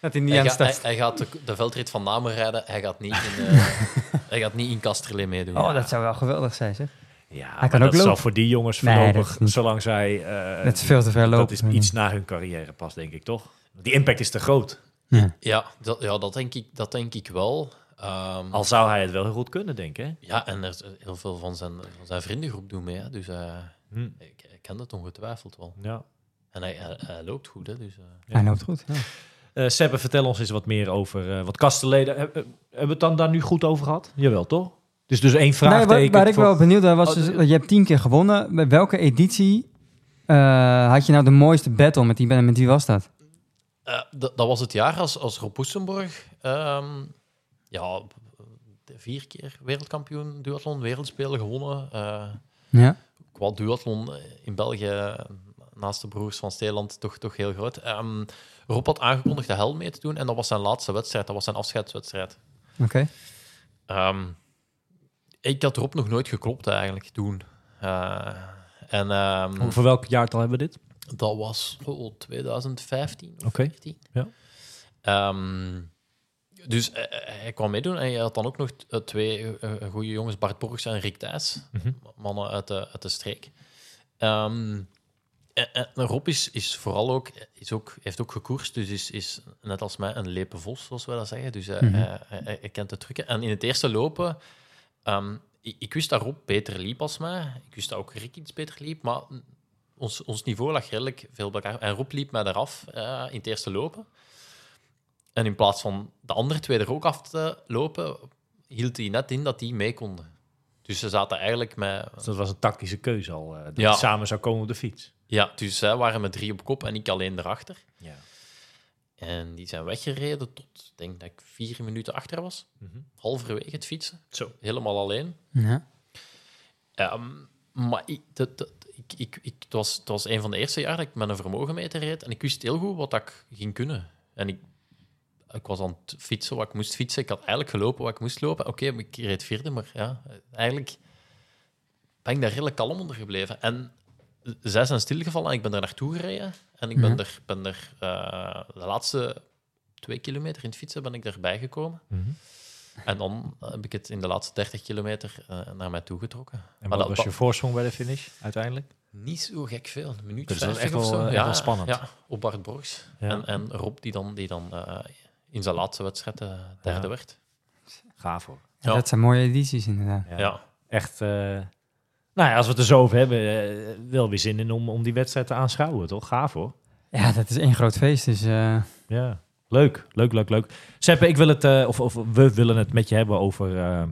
S3: Dat hij niet
S4: hij, hij, gaat de, de veldrit van Namen rijden. Hij gaat niet in, eh, hij gaat niet in Kasterlee meedoen.
S3: Oh, dat zou wel geweldig zijn, zeg.
S2: Ja,
S3: Hij kan
S2: dat
S3: ook
S2: zal voor die jongens voorlopig, zolang zij... eh,
S3: Dat is veel te ver lopen.
S2: Dat is iets na hun carrière pas, denk ik, toch? Die impact is te groot.
S3: Ja.
S4: Ja, dat, ja dat, denk ik, dat denk ik wel. Ehm,
S2: Al zou hij het wel heel goed kunnen, denk ik. hè?
S4: Ja, en er, is heel veel van zijn, van zijn vriendengroep doen mee. Hè. Dus eh,
S2: Hm.
S4: ik, ik ken dat ongetwijfeld wel.
S2: Ja.
S4: En hij, hij, hij loopt goed, hè. Dus, eh,
S3: Hij loopt goed. Ja.
S2: Eh Sebbe, vertel ons eens wat meer over eh, wat heb- hebben we het dan daar nu goed over gehad? Jawel, toch? Het is dus één
S3: Nee,
S2: vraagteken.
S3: waar, waar ik
S2: voor-
S3: wel benieuwd naar was,
S2: Oh,
S3: dus, je hebt tien keer gewonnen. Bij welke editie eh, had je nou de mooiste battle? Met, die, met wie was dat?
S4: Eh, dat dat was het jaar als, als Rob Poesenborg, ehm, ja, vier keer wereldkampioen duathlon, wereldspeler gewonnen. eh
S3: Ja.
S4: qua duathlon eh, in België, eh, naast de broers van Steeland, toch, toch heel groot. Ehm, Rob had aangekondigd de hel mee te doen en dat was zijn laatste wedstrijd, dat was zijn afscheidswedstrijd.
S3: Oké.
S4: Ehm, ik had Rob nog nooit geklopt eigenlijk toen. Eh, en ehm,
S2: Voor welk jaartal hebben we dit?
S4: dat was oh, 2015 of
S2: Oké,
S4: 14.
S2: ja.
S4: Ehm, dus eh, eh, hij kwam meedoen en je had dan ook nog eh, twee goede jongens, Bart Borgs en Rick Thijs,
S2: Mhm.
S4: mannen uit de, uit de streek. Ehm, en, en Rob is, is vooral ook, is ook, heeft ook gekoerst, dus is, is net als mij een lepe vos, zoals we dat zeggen. Dus hij,
S3: Mhm.
S4: hij, hij- hij kent de trucken. En in het eerste lopen, ehm, ik, ik wist dat Rob beter liep als mij. Ik wist dat ook Rick iets beter liep, maar ons, ons niveau lag redelijk veel bij elkaar. En Rob liep mij eraf in het eerste lopen. En in plaats van de andere twee er ook af te lopen, hield hij net in dat die mee konden. Dus ze zaten eigenlijk met...
S2: Dus dat was een tactische keuze al. eh, dat
S4: Ja.
S2: het samen zou komen op de fiets.
S4: Ja, dus zij waren met drie op kop en ik alleen erachter.
S2: Ja.
S4: En die zijn weggereden tot, ik denk dat ik vier minuten achter was.
S2: Mhm.
S4: Halverwege het fietsen.
S2: Zo.
S4: Helemaal alleen.
S3: Ja.
S4: Ehm, maar ik, dat, dat, ik, ik, ik, het, was, het was een van de eerste jaren dat ik met een vermogenmeter reed. En ik wist heel goed wat ik ging kunnen. En ik, ik was aan het fietsen wat ik moest fietsen. Ik had eigenlijk gelopen wat ik moest lopen. Oké, ik reed vierde, maar ja, eigenlijk ben ik daar redelijk kalm onder gebleven. En zij zijn stilgevallen en ik ben daar naartoe gereden. En ik ben
S3: Mhm.
S4: er, ben er eh, de laatste twee kilometer in het fietsen ben ik erbij gekomen.
S2: Mhm.
S4: En dan heb ik het in de laatste 30 kilometer eh, naar mij toe getrokken.
S2: En
S4: Maar
S2: wat
S4: dat-
S2: was je voorsprong bij de finish uiteindelijk?
S4: Niet zo gek veel, een minuut
S2: Dus dat is
S4: 50
S2: echt
S4: of
S2: wel,
S4: zo.
S2: eh, echt wel spannend.
S4: Ja, op Bart Borgs.
S2: Ja.
S4: En, en Rob, die dan, die dan in zijn laatste wedstrijd eh, derde
S2: Ja.
S4: werd.
S2: Gaaf hoor.
S3: Ja. Dat zijn mooie edities inderdaad.
S2: Ja.
S4: Ja.
S2: Echt, eh, nou ja, als we het er zo over hebben, eh, wel weer zin in om, om die wedstrijd te aanschouwen, toch? Gaaf hoor.
S3: Ja, dat is één groot feest. Dus eh,
S2: Ja, leuk, leuk, leuk, leuk. Seppe, ik wil het, eh, of, of we willen het met je hebben over. eh,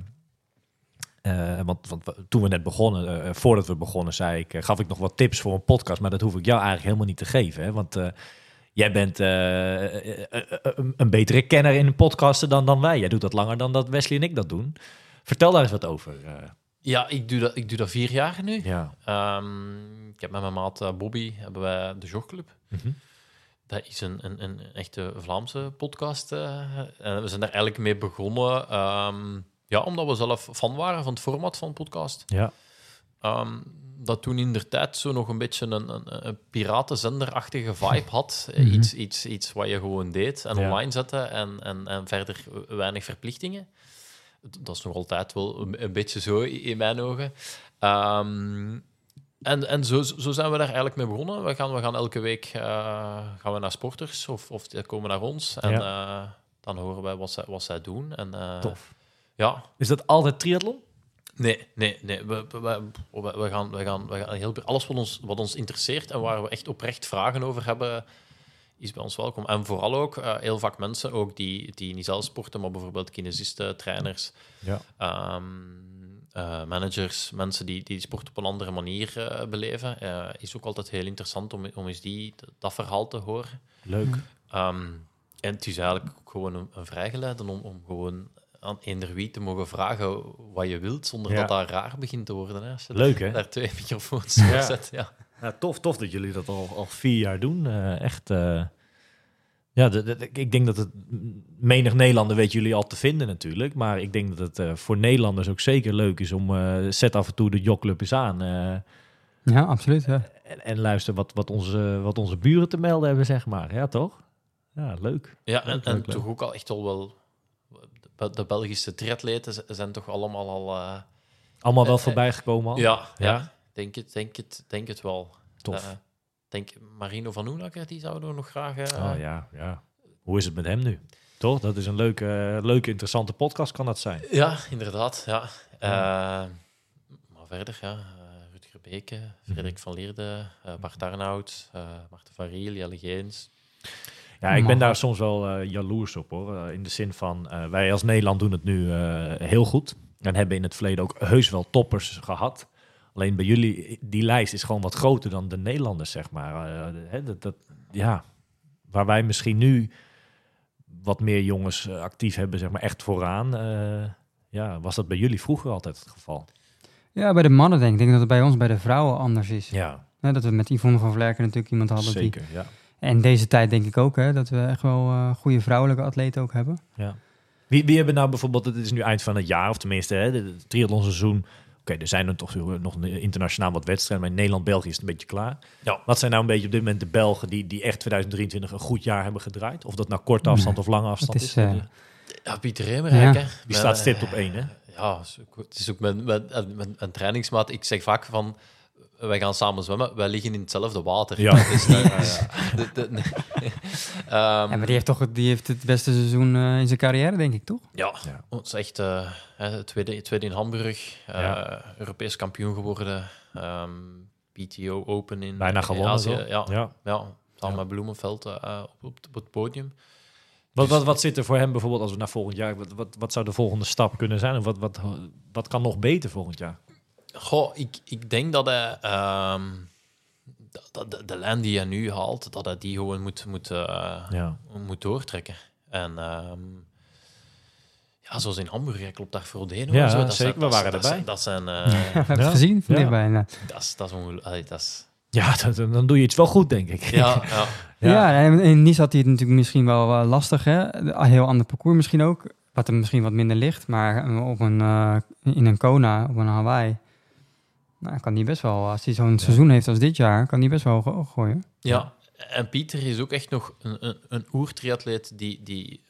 S2: eh, want, toen we net begonnen, eh, voordat we begonnen, zei ik, gaf ik nog wat tips voor een podcast, maar dat hoef ik jou eigenlijk helemaal niet te geven. Hè? Want eh, jij bent eh, eh, eh, een- betere kenner in podcasten dan, dan wij. Jij doet dat langer dan dat Wesley en ik dat doen. Vertel daar eens wat over.
S4: Ja, ik doe, dat, ik doe dat vier jaar nu.
S2: ja.
S4: Ehm, ik heb met mijn maat Bobby hebben wij de Jogclub.
S2: Mhm.
S4: Dat is een, een, een echte Vlaamse podcast. en we zijn daar eigenlijk mee begonnen. ehm, ja, omdat we zelf fan waren van het format van podcast.
S2: ja.
S4: Ehm, dat toen in der tijd zo nog een beetje een, een, een piratenzenderachtige vibe had. Eh,
S3: Mhm.
S4: iets, iets, iets wat je gewoon deed en
S2: Ja.
S4: online zette en, en, en verder weinig verplichtingen. Dat is nog altijd wel een, een beetje zo in mijn ogen. Ehm, en en zo, zo zijn we daar eigenlijk mee begonnen. We gaan, we gaan elke week eh, gaan we naar sporters of, of die komen naar ons. En eh, dan horen wij wat zij, wat zij doen. En,
S2: Tof.
S4: Ja,
S2: Is dat altijd triathlon?
S4: Nee, nee, nee. We, we, we, we- we gaan, we gaan, we gaan heel, alles wat ons, wat ons interesseert en waar we echt oprecht vragen over hebben, is bij ons welkom. En vooral ook eh, heel vaak mensen ook die, die niet zelf sporten, maar bijvoorbeeld kinesisten, trainers,
S2: Ja.
S4: ehm, eh, managers, mensen die, die sport op een andere manier eh, beleven. is ook altijd heel interessant om, om eens die, dat verhaal te horen.
S2: Leuk.
S4: Ehm, en het is eigenlijk gewoon een, een vrijgeleide om, om gewoon aan eender wie te mogen vragen wat je wilt, zonder
S2: Ja.
S4: dat dat raar begint te worden. Hè, als je
S2: Leuk,
S4: daar-
S2: hè?
S4: daar twee microfoons voor
S2: Ja.
S4: zet. Ja.
S2: Ja, tof, tof dat jullie dat al, al vier jaar doen. Eh, echt. eh, ja, de, de- ik denk dat het menig Nederlander weet jullie al te vinden natuurlijk. Maar ik denk dat het eh, voor Nederlanders ook zeker leuk is om eh zet af en toe de jogclub eens aan. eh,
S3: ja, absoluut. Ja.
S2: en, en luister wat, wat, onze, wat onze buren te melden hebben, zeg maar. Ja, toch? Ja, leuk.
S4: Ja, en,
S2: Leuk,
S4: en
S2: leuk, leuk.
S4: toch ook al echt al wel... De, Belgische triatleten zijn toch allemaal al... eh,
S2: Allemaal wel
S4: Eh, eh,
S2: voorbij gekomen al?
S4: ja, ja,
S2: Ja?
S4: Denk, het, denk, het, denk het wel.
S2: Tof.
S4: Denk Marino van Oenakker, die zouden we nog graag...
S2: oh ja, ja. Hoe is het met hem nu? Toch? Dat is een leuke, leuke interessante podcast, kan dat zijn.
S4: Ja, inderdaad. Ja. Maar verder, ja. Rutger Beke, Frederik van Leerde, Bart Arnoud, eh Marten van Riel, Jelle Geens.
S2: Ja, ik ben daar soms wel eh, jaloers op hoor. Eh, in de zin van, eh, wij als Nederland doen het nu heel goed. En hebben in het verleden ook heus wel toppers gehad. Alleen bij jullie, die lijst is gewoon wat groter dan de Nederlanders, zeg maar. Hè, dat, dat, ja, waar wij misschien nu wat meer jongens actief hebben, zeg maar echt vooraan. ja, was dat bij jullie vroeger altijd het geval?
S3: Ja, bij de mannen denk ik. Ik denk dat het bij ons bij de vrouwen anders is.
S2: Ja,
S3: dat we met Yvonne van Vlerken natuurlijk iemand hadden. Die,
S2: zeker. Ja.
S3: En deze tijd denk ik ook hè, dat we echt wel eh, goede vrouwelijke atleten ook hebben.
S2: Ja. Wie, wie hebben nou bijvoorbeeld, het is nu eind van het jaar, of tenminste hè, de, de triathlonseizoen. Oké, er zijn er toch nog internationaal wat wedstrijden, maar in Nederland-België is het een beetje klaar.
S4: Ja.
S2: Wat zijn nou een beetje op dit moment de Belgen die, die echt 2023 een goed jaar hebben gedraaid? Of dat nou korte afstand of lange afstand
S3: Het
S2: is?
S3: is, eh,
S4: Ja, Pieter Remerijk,
S3: Ja.
S4: hè.
S2: die
S4: Met-
S2: staat stipt op één, hè?
S4: Ja, het is ook mijn, mijn, mijn, mijn trainingsmaat. Ik zeg vaak van, wij gaan samen zwemmen, wij liggen in hetzelfde water.
S2: Ja.
S4: Dus, de- de- nee.
S3: Ja, maar die heeft toch het, die heeft het beste seizoen eh, in zijn carrière, denk ik, toch?
S4: Ja,
S2: Ja.
S4: het is echt eh, hè, tweede, tweede in Hamburg, eh,
S2: Ja.
S4: Europees kampioen geworden, ehm, PTO Open in,
S2: Bijna
S4: in
S2: gewonnen.
S4: Azië.
S2: zo.
S4: Ja, ja.
S2: Ja.
S4: samen
S2: Ja.
S4: met Bloemenveld eh, op, op, op het podium.
S2: Wat, wat, wat zit er voor hem bijvoorbeeld als we naar volgend jaar, wat, wat, wat zou de volgende stap kunnen zijn? Of wat, wat, wat kan nog beter volgend jaar?
S4: Goh, ik, ik denk dat hij ehm, dat, dat de, de lijn die hij nu haalt, dat hij die gewoon moet, moet, eh,
S2: Ja.
S4: moet doortrekken. En ehm, ja, zoals in Hamburg, klopt daar voor Deno.
S2: Ja,
S4: zo. Dat
S2: zeker.
S4: Zijn,
S2: We
S4: dat,
S2: waren
S4: dat,
S2: erbij.
S4: Dat zijn, eh,
S3: we hebben
S2: Ja.
S3: het gezien nou.
S4: dat is, dat is ongelooflijk. Dat is,
S2: Ja, dat- dan doe je iets wel goed, denk ik.
S4: ja, ja.
S3: Ja, en in Nice had hij het natuurlijk misschien wel eh, lastig, hè? Een heel ander parcours misschien ook, wat hem misschien wat minder ligt. Maar eh, op een, eh, in een Kona, op een Hawaii, nou, kan hij best wel, als hij zo'n seizoen heeft als dit jaar, kan hij best wel go- gooien.
S4: Ja, en Pieter is ook echt nog een, een, een oertriatleet die, die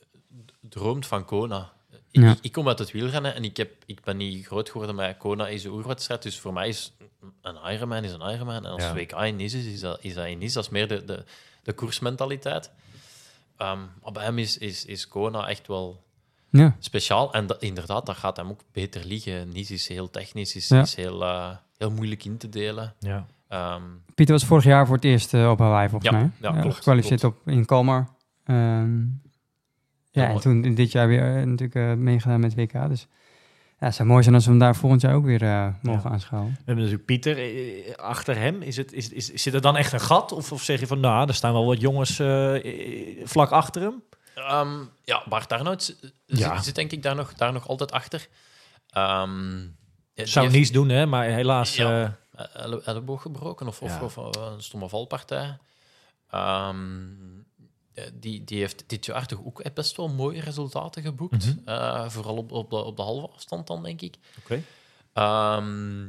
S4: droomt van Kona. Ik,
S3: Ja.
S4: ik kom uit het wielrennen en ik, heb, ik ben niet groot geworden met Kona is een oerwedstrijd. Dus voor mij is een Ironman is een Ironman. En als
S2: Ja.
S4: WK in is, is dat, is dat in Nice. Dat is meer de, de, de koersmentaliteit. Ehm, maar bij hem is, is, is Kona echt wel
S3: Ja,
S4: speciaal. En dat, inderdaad, dat gaat hem ook beter liggen. Nice is heel technisch, is,
S3: Ja.
S4: is heel, eh, heel moeilijk in te delen.
S2: Ja.
S4: Ehm,
S3: Pieter was vorig jaar voor het eerst eh, op Hawaii, volgens
S4: Ja,
S3: mij.
S4: ja, klopt,
S3: Gekwalificeerd op, in Kalmar. Ehm, ja,
S4: Ja,
S3: en toen dit jaar weer eh, natuurlijk eh, meegedaan met WK. Dus ja, het zou mooi zijn als we hem daar volgend jaar ook weer eh, mogen
S2: Ja.
S3: aanschouwen.
S2: We hebben natuurlijk Pieter eh, achter hem. Is het, is, is, zit er dan echt een gat? Of, of zeg je van, nou, er staan wel wat jongens vlak achter hem?
S4: Ehm, ja, Bart Arnoud
S2: Ja.
S4: zit, zit denk ik daar nog, daar nog altijd achter. Ehm,
S2: Zou
S4: heeft
S2: niets doen, hè? Maar helaas...
S4: Ja.
S2: eh,
S4: elle- elleboog gebroken of, of,
S2: Ja.
S4: of, eh, een stomme valpartij. Ehm, eh, die, die heeft dit jaar toch ook best wel mooie resultaten geboekt.
S2: Mhm.
S4: Eh, vooral op, op, de, op de halve afstand dan, denk ik.
S2: Oké.
S4: Ehm,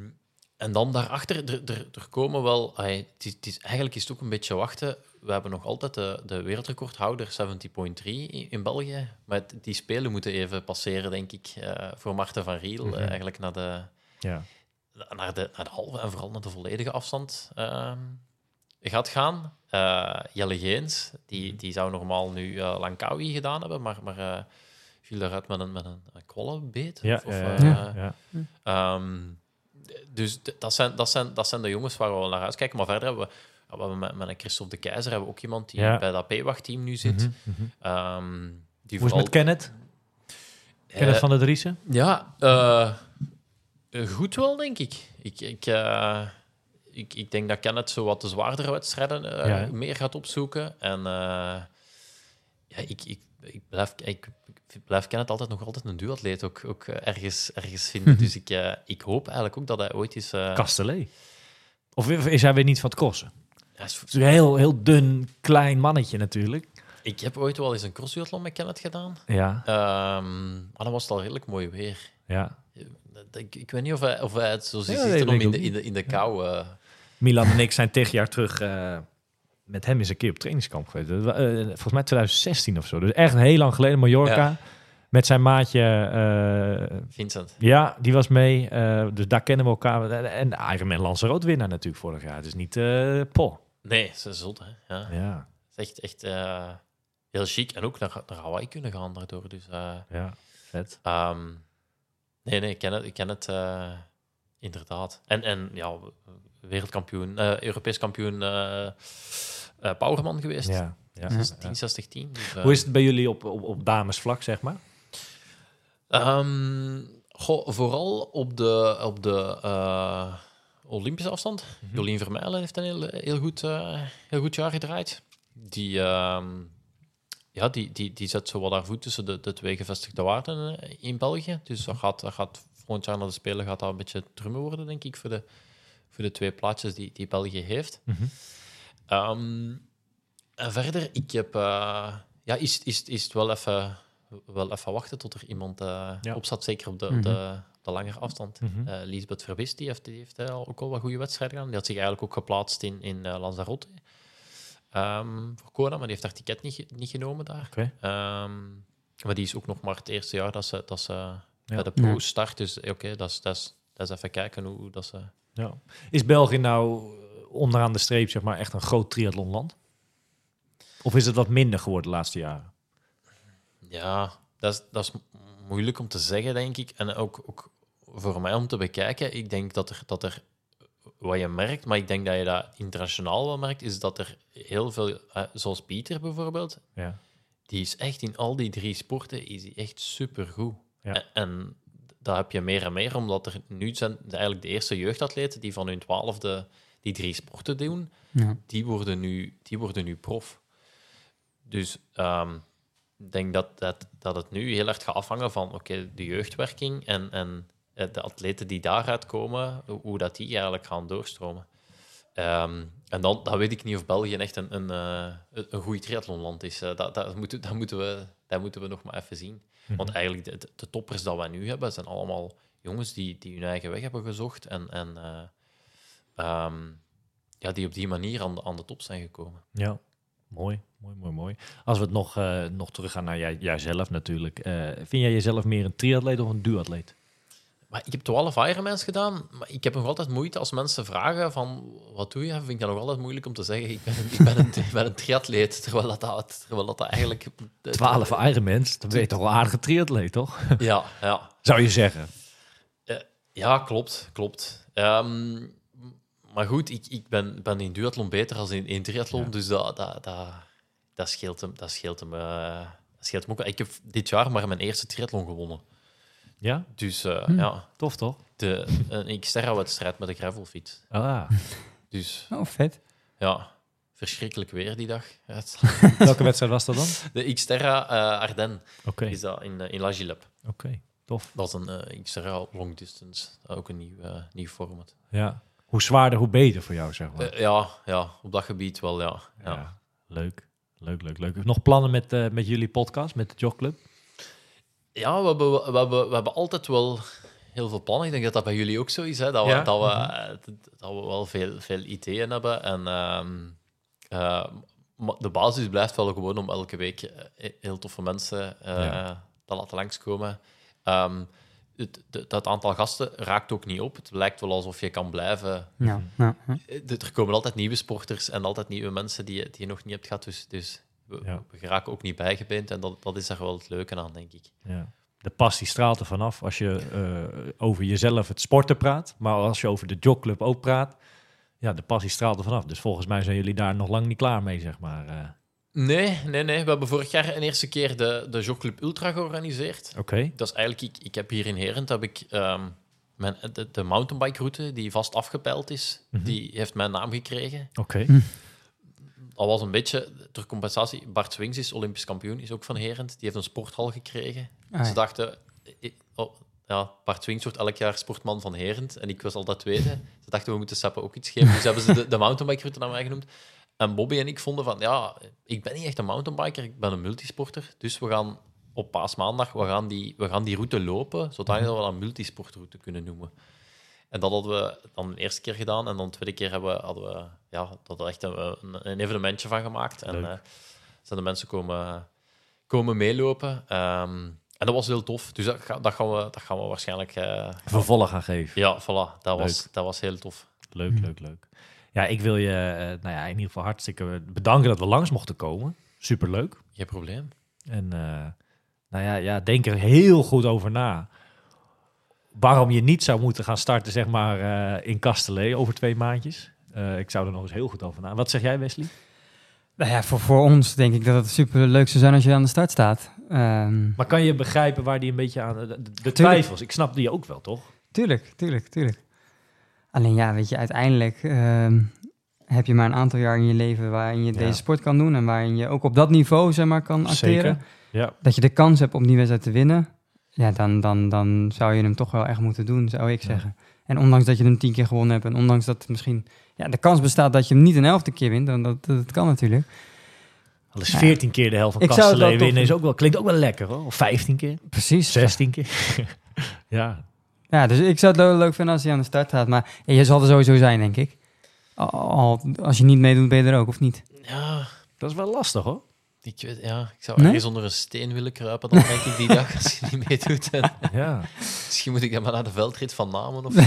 S4: en dan daarachter, er, komen wel... ai, het is, het is, eigenlijk is het ook een beetje wachten. We hebben nog altijd de, de wereldrecordhouder 70.3 in, België. Maar het- die spelen moeten even passeren, denk ik, eh, voor Marten van Riel.
S2: Mhm.
S4: eh, eigenlijk naar de,
S2: Ja.
S4: naar, de, naar de halve en vooral naar de volledige afstand ehm, gaat gaan. Eh, Jelle Geens, die, die zou normaal nu eh Langkawi gedaan hebben, maar, maar eh, viel daaruit met een, met een, een kwallenbeet.
S2: Ja,
S4: Of-
S2: ja, ja.
S4: Ehm, dus dat zijn, dat, zijn, dat zijn de jongens waar we naar uitkijken. Maar verder hebben we, we hebben met, met een Christophe de Keizer hebben we ook iemand die
S2: Ja.
S4: bij dat P-wacht-team nu zit.
S2: Mhm, mhm.
S4: Ehm, die
S2: Hoe is met Kenneth? Kenneth van der Driessen?
S4: Ja, goed wel, denk ik. Ik, ik, eh, ik, ik denk dat Kenneth zo wat de zwaardere wedstrijden eh,
S2: Ja,
S4: meer gaat opzoeken. En eh, ja, ik, ik, ik, blijf, ik, ik blijf Kenneth altijd nog altijd een duatleet ook, ook eh, ergens, ergens vinden. dus ik, eh, ik hoop eigenlijk ook dat hij ooit eh,
S2: Castellet. Of is hij weer niet van het crossen?
S4: hij is-
S2: is een heel, heel dun, klein mannetje natuurlijk.
S4: ik heb ooit wel eens een crossduathlon met Kenneth gedaan.
S2: Ja,
S4: Ehm, maar dan was het al redelijk mooi weer.
S2: ja.
S4: Ik, ik weet niet of hij, of hij het zo ziet
S2: Ja, nee,
S4: om in de, in, de, in de kou... eh,
S2: Milan en ik zijn tegen jaar terug eh, met hem eens een keer op trainingskamp geweest. Eh, volgens mij 2016 of zo. Dus echt heel lang geleden, Mallorca.
S4: Ja.
S2: Met zijn maatje,
S4: Vincent.
S2: ja, die was mee. dus daar kennen we elkaar. En Ironman Lanzarote winnaar natuurlijk vorig jaar. Dus niet eh Paul.
S4: Nee, ze is zot, hè. Ja.
S2: Ja.
S4: Het is echt, echt, heel chic. En ook naar, naar Hawaii kunnen gaan daardoor. Dus,
S2: Ja, vet.
S4: ehm, nee, nee, ik ken het, ik ken het eh, inderdaad. En, en ja, wereldkampioen, eh, Europees kampioen eh, Powerman geweest.
S2: Ja, ja.
S3: Ja.
S4: 10, 60, 10. Dus,
S2: Hoe is het bij jullie op, op, op damesvlak, zeg maar?
S4: Ehm, goh, vooral op de, op de Olympische afstand. Jolien Vermeilen heeft een heel, heel, goed, heel goed jaar gedraaid. Die, ehm, ja, die, die, die zet zo wat haar voet tussen de, de twee gevestigde waarden eh, in België. Dus dat gaat, dat gaat volgend jaar naar de Spelen gaat dat een beetje drummen worden, denk ik, voor de, voor de twee plaatjes die, die België heeft.
S2: Mhm.
S4: Ehm, en verder, ik heb... eh, ja, is, is, is het wel even, wel even wachten tot er iemand eh
S2: Ja.
S4: op staat, zeker op de,
S3: Mhm.
S4: de, de langere afstand. Eh Lisbeth Verbist die heeft, die heeft ook al wat goede wedstrijden gedaan. Die had zich eigenlijk ook geplaatst in, in eh, Lanzarote ehm, voor Kona, maar die heeft haar ticket niet, niet genomen daar. Ehm, maar die is ook nog maar het eerste jaar dat ze, dat ze
S2: Ja.
S4: bij de pro start. Dus eh, oké, dat, is, dat, is, dat is even kijken hoe, hoe dat ze...
S2: Ja. Is België nou eh, onderaan de streep zeg maar, echt een groot triathlonland? Of is het wat minder geworden de laatste jaren?
S4: Ja, dat is, dat is mo- moeilijk om te zeggen, denk ik. En ook, ook voor mij om te bekijken. Ik denk dat er, dat er, wat je merkt, maar ik denk dat je dat internationaal wel merkt, is dat er heel veel, eh, zoals Pieter bijvoorbeeld,
S2: Ja.
S4: die is echt in al die drie sporten is die echt supergoed.
S2: Ja.
S4: En, en dat heb je meer en meer, omdat er nu zijn eigenlijk de eerste jeugdatleten die van hun twaalfde die drie sporten doen,
S3: Ja.
S4: die worden nu, die worden nu prof. Dus ehm, ik denk dat, dat, dat het nu heel erg gaat afhangen van oké, de jeugdwerking en, en de atleten die daaruit komen, hoe- dat die eigenlijk gaan doorstromen. Ehm, en dan, dan weet ik niet of België echt een, een, eh, een goed triathlonland is. Eh, dat, dat, moeten, dat, moeten we, dat moeten we nog maar even zien. Want eigenlijk, de, de, toppers dat we nu hebben, zijn allemaal jongens die, die hun eigen weg hebben gezocht en, en eh, ehm, ja, die op die manier aan de, aan de top zijn gekomen.
S2: Ja, mooi, mooi, mooi, mooi. Als we het nog, eh, nog teruggaan naar jij, jijzelf natuurlijk. eh, vind jij jezelf meer een triatleet of een duatleet?
S4: Maar ik heb 12 Ironmans gedaan, maar ik heb nog altijd moeite als mensen vragen van wat doe je, vind ik dat nog altijd moeilijk om te zeggen ik ben een, ik ben een, ik ben een triatleet, terwijl dat, dat, terwijl dat, dat eigenlijk...
S2: 12 Ironmans, dan ben je toch wel een aardige triatleet, toch?
S4: Ja, ja.
S2: Zou je zeggen.
S4: Ja, klopt, klopt. Ehm, maar goed, ik, ik ben, ben in duathlon beter dan in, in triathlon,
S2: Ja.
S4: dus dat, dat, dat, dat scheelt hem, dat scheelt hem, eh, dat scheelt hem ook. Ik heb dit jaar maar mijn eerste triathlon gewonnen.
S2: Ja,
S4: Dus eh,
S3: Hm.
S4: ja,
S2: tof toch?
S4: de, een Xterra-wedstrijd met een gravelfiets.
S2: Ah,
S4: Dus
S3: Oh, vet.
S4: ja, verschrikkelijk weer die dag.
S2: Welke wedstrijd was dat dan?
S4: De Xterra eh Ardennes
S2: Oké,
S4: is dat in, eh, in La Gilep.
S2: oké, tof.
S4: Dat is een eh, Xterra long distance, ook een nieuw, eh, nieuw format.
S2: Ja. Hoe zwaarder, hoe beter voor jou, zeg maar.
S4: Eh, ja, ja, op dat gebied wel, ja. ja.
S2: ja. Leuk, leuk, leuk, leuk. Nog plannen met, eh, met jullie podcast, met de Jogclub?
S4: Ja, we hebben, we, hebben, we hebben altijd wel heel veel plannen. Ik denk dat dat bij jullie ook zo is. Hè? Dat, we,
S2: Ja.
S4: dat, we, eh, dat we wel veel, veel ideeën hebben. En ehm, eh, de basis blijft wel gewoon om elke week eh, heel toffe mensen
S2: Ja.
S4: te laten langskomen. Ehm, het, dat aantal gasten raakt ook niet op. Het lijkt wel alsof je kan blijven.
S3: Ja,
S4: Er komen altijd nieuwe sporters en altijd nieuwe mensen die, je- die je nog niet hebt gehad. Dus, dus we,
S2: Ja.
S4: we geraken ook niet bijgebeend. En dat, dat is er wel het leuke aan, denk ik.
S2: Ja. De passie straalt er vanaf als je eh, over jezelf het sporten praat. Maar als je over de jogclub ook praat, ja, de passie straalt er vanaf. Dus volgens mij zijn jullie daar nog lang niet klaar mee, zeg maar. eh.
S4: Nee, nee, nee. We hebben vorig jaar een eerste keer de, de Jogclub Ultra georganiseerd.
S2: Oké,
S4: Dat is eigenlijk, ik, ik heb hier in Herent heb ik, ehm, mijn, de, de mountainbike route die vast afgepeild is,
S2: Mhm.
S4: die heeft mijn naam gekregen.
S2: oké.
S4: Al was een beetje ter compensatie. Bart Swings is Olympisch kampioen, is ook van Herent. Die heeft een sporthal gekregen.
S3: Ah.
S4: Ze dachten, oh, ja, Bart Swings wordt elk jaar sportman van Herent. En ik was al dat tweede. Ze dachten, we moeten Seppe ook iets geven. Dus hebben ze de, de naar mij genoemd. En Bobby en ik vonden van, ja, ik ben niet echt een mountainbiker, ik ben een multisporter. Dus we gaan op paasmaandag, we gaan die, we gaan die route lopen, zodat we dat een multisportroute kunnen noemen. En dat hadden we dan de eerste keer gedaan. En dan de tweede keer hebben we, hadden we ja, dat er echt een, een, evenementje van gemaakt. En eh, zijn de mensen komen, komen meelopen. Ehm, en dat was heel tof. Dus dat, dat, gaan, we, dat gaan we waarschijnlijk... eh,
S2: Vervolg gaan geven.
S4: ja, voilà. Dat was, dat was heel tof.
S2: Leuk, leuk, leuk. Ja, ik wil je eh, nou ja, in ieder geval hartstikke bedanken dat we langs mochten komen. superleuk.
S4: Geen probleem.
S2: En nou ja, ja, denk er heel goed over na. Waarom je niet zou moeten gaan starten, zeg maar, eh, in Castellet over twee maandjes. Eh, ik zou er nog eens heel goed over na. Wat zeg jij, Wesley?
S3: Nou ja, voor, voor ons denk ik dat het super leuk zou zijn als je aan de start staat. Ehm,
S2: Maar kan je begrijpen waar die een beetje aan... De, de- de
S3: Tuurlijk.
S2: twijfels, ik snap die ook wel, toch?
S3: Tuurlijk, tuurlijk, tuurlijk. Alleen ja, weet je, uiteindelijk ehm, heb je maar een aantal jaar in je leven waarin je
S2: Ja.
S3: deze sport kan doen en waarin je ook op dat niveau zeg maar kan acteren.
S2: Zeker. Ja,
S3: Dat je de kans hebt om die wedstrijd te winnen, ja, dan, dan, dan zou je hem toch wel echt moeten doen, zou ik
S2: Ja.
S3: zeggen. En ondanks dat je hem tien keer gewonnen hebt en ondanks dat misschien ja, de kans bestaat dat je hem niet een elfde keer wint, dan dat, dat kan natuurlijk.
S2: al is
S3: Ja.
S2: 14 keer de helft van
S3: tof
S2: winnen is ook wel, klinkt ook wel lekker hoor. Of 15 keer,
S3: Precies.
S2: 16 keer. ja,
S3: Ja, dus ik zou het wel leuk vinden als hij aan de start gaat, maar ja, je zal er sowieso zijn, denk ik. Al- als je niet meedoet, ben je er ook, of niet?
S4: Ja,
S2: dat is wel lastig hoor.
S4: Ik, weet, ja, ik zou
S3: Nee?
S4: ergens onder een steen willen kruipen dan denk ik die dag als je niet meedoet. En
S2: Ja.
S4: misschien moet ik dan maar naar de veldrit van Namen of zo,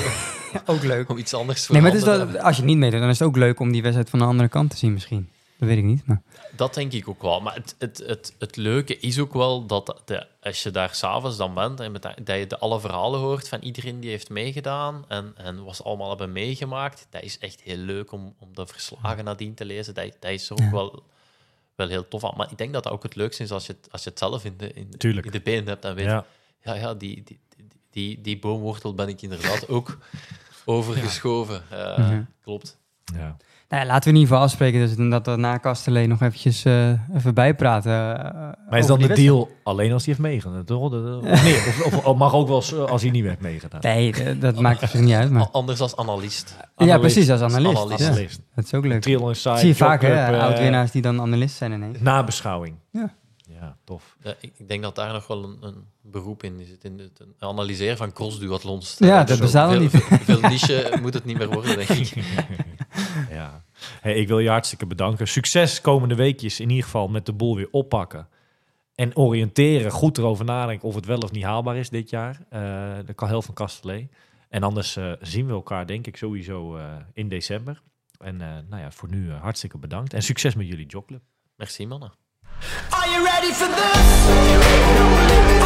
S3: ook leuk.
S4: om iets anders voor
S3: Nee, maar het is als je niet meedoet, dan is het ook leuk om die wedstrijd van de andere kant te zien misschien. Dat weet ik niet, maar...
S4: Dat denk ik ook wel. Maar het, het, het, het leuke is ook wel dat de, als je daar s'avonds dan bent en met dat, dat je de alle verhalen hoort van iedereen die heeft meegedaan en, en wat ze allemaal hebben meegemaakt, dat is echt heel leuk om, om de verslagen nadien te lezen. Dat, dat is ook
S3: Ja.
S4: wel, wel heel tof aan. Maar ik denk dat dat ook het leukste is als je het, als je het zelf in de, in, de benen hebt en weet, ja,
S2: Ja.
S4: ja, die, die, die, die, die boomwortel ben ik inderdaad ook overgeschoven. Eh,
S3: Mhm.
S4: Klopt.
S2: ja.
S3: Nou ja, laten we in ieder geval afspreken dus dat we na Kastelee nog eventjes eh, even bijpraten. eh,
S2: Maar is dan de
S3: wedstrijd.
S2: deal alleen als hij heeft meegedaan? Toch? De- de- Of, nee, of, of mag ook wel eens, eh, als hij niet heeft meegedaan?
S3: Nee, dat maakt er niet uit, maar...
S4: Anders als analist.
S3: Ja, precies, als analist.
S4: Analist.
S3: Ja,
S2: Analist.
S3: dat is ook leuk. Zie je vaak, hè,
S2: eh,
S3: oud-winnaars die dan analist zijn ineens.
S2: Nabeschouwing.
S3: Ja.
S2: Ja, tof.
S4: Ja, ik, denk dat daar nog wel een, een beroep in zit. In het analyseren van crossduathlons.
S3: Ja,
S4: Eh,
S3: dat bestaat nog
S4: veel-
S3: niet.
S4: Veel niche moet het niet meer worden, denk ik.
S2: Ja. Hey, ik wil je hartstikke bedanken. Succes komende weekjes in ieder geval met de boel weer oppakken. En oriënteren, goed erover nadenken of het wel of niet haalbaar is dit jaar. Eh dat kan heel van Castellet. En anders eh, zien we elkaar denk ik sowieso eh, in december. En eh, nou ja, voor nu eh, hartstikke bedankt. En succes met jullie jogclub.
S4: Merci, mannen.
S1: Are you ready for this?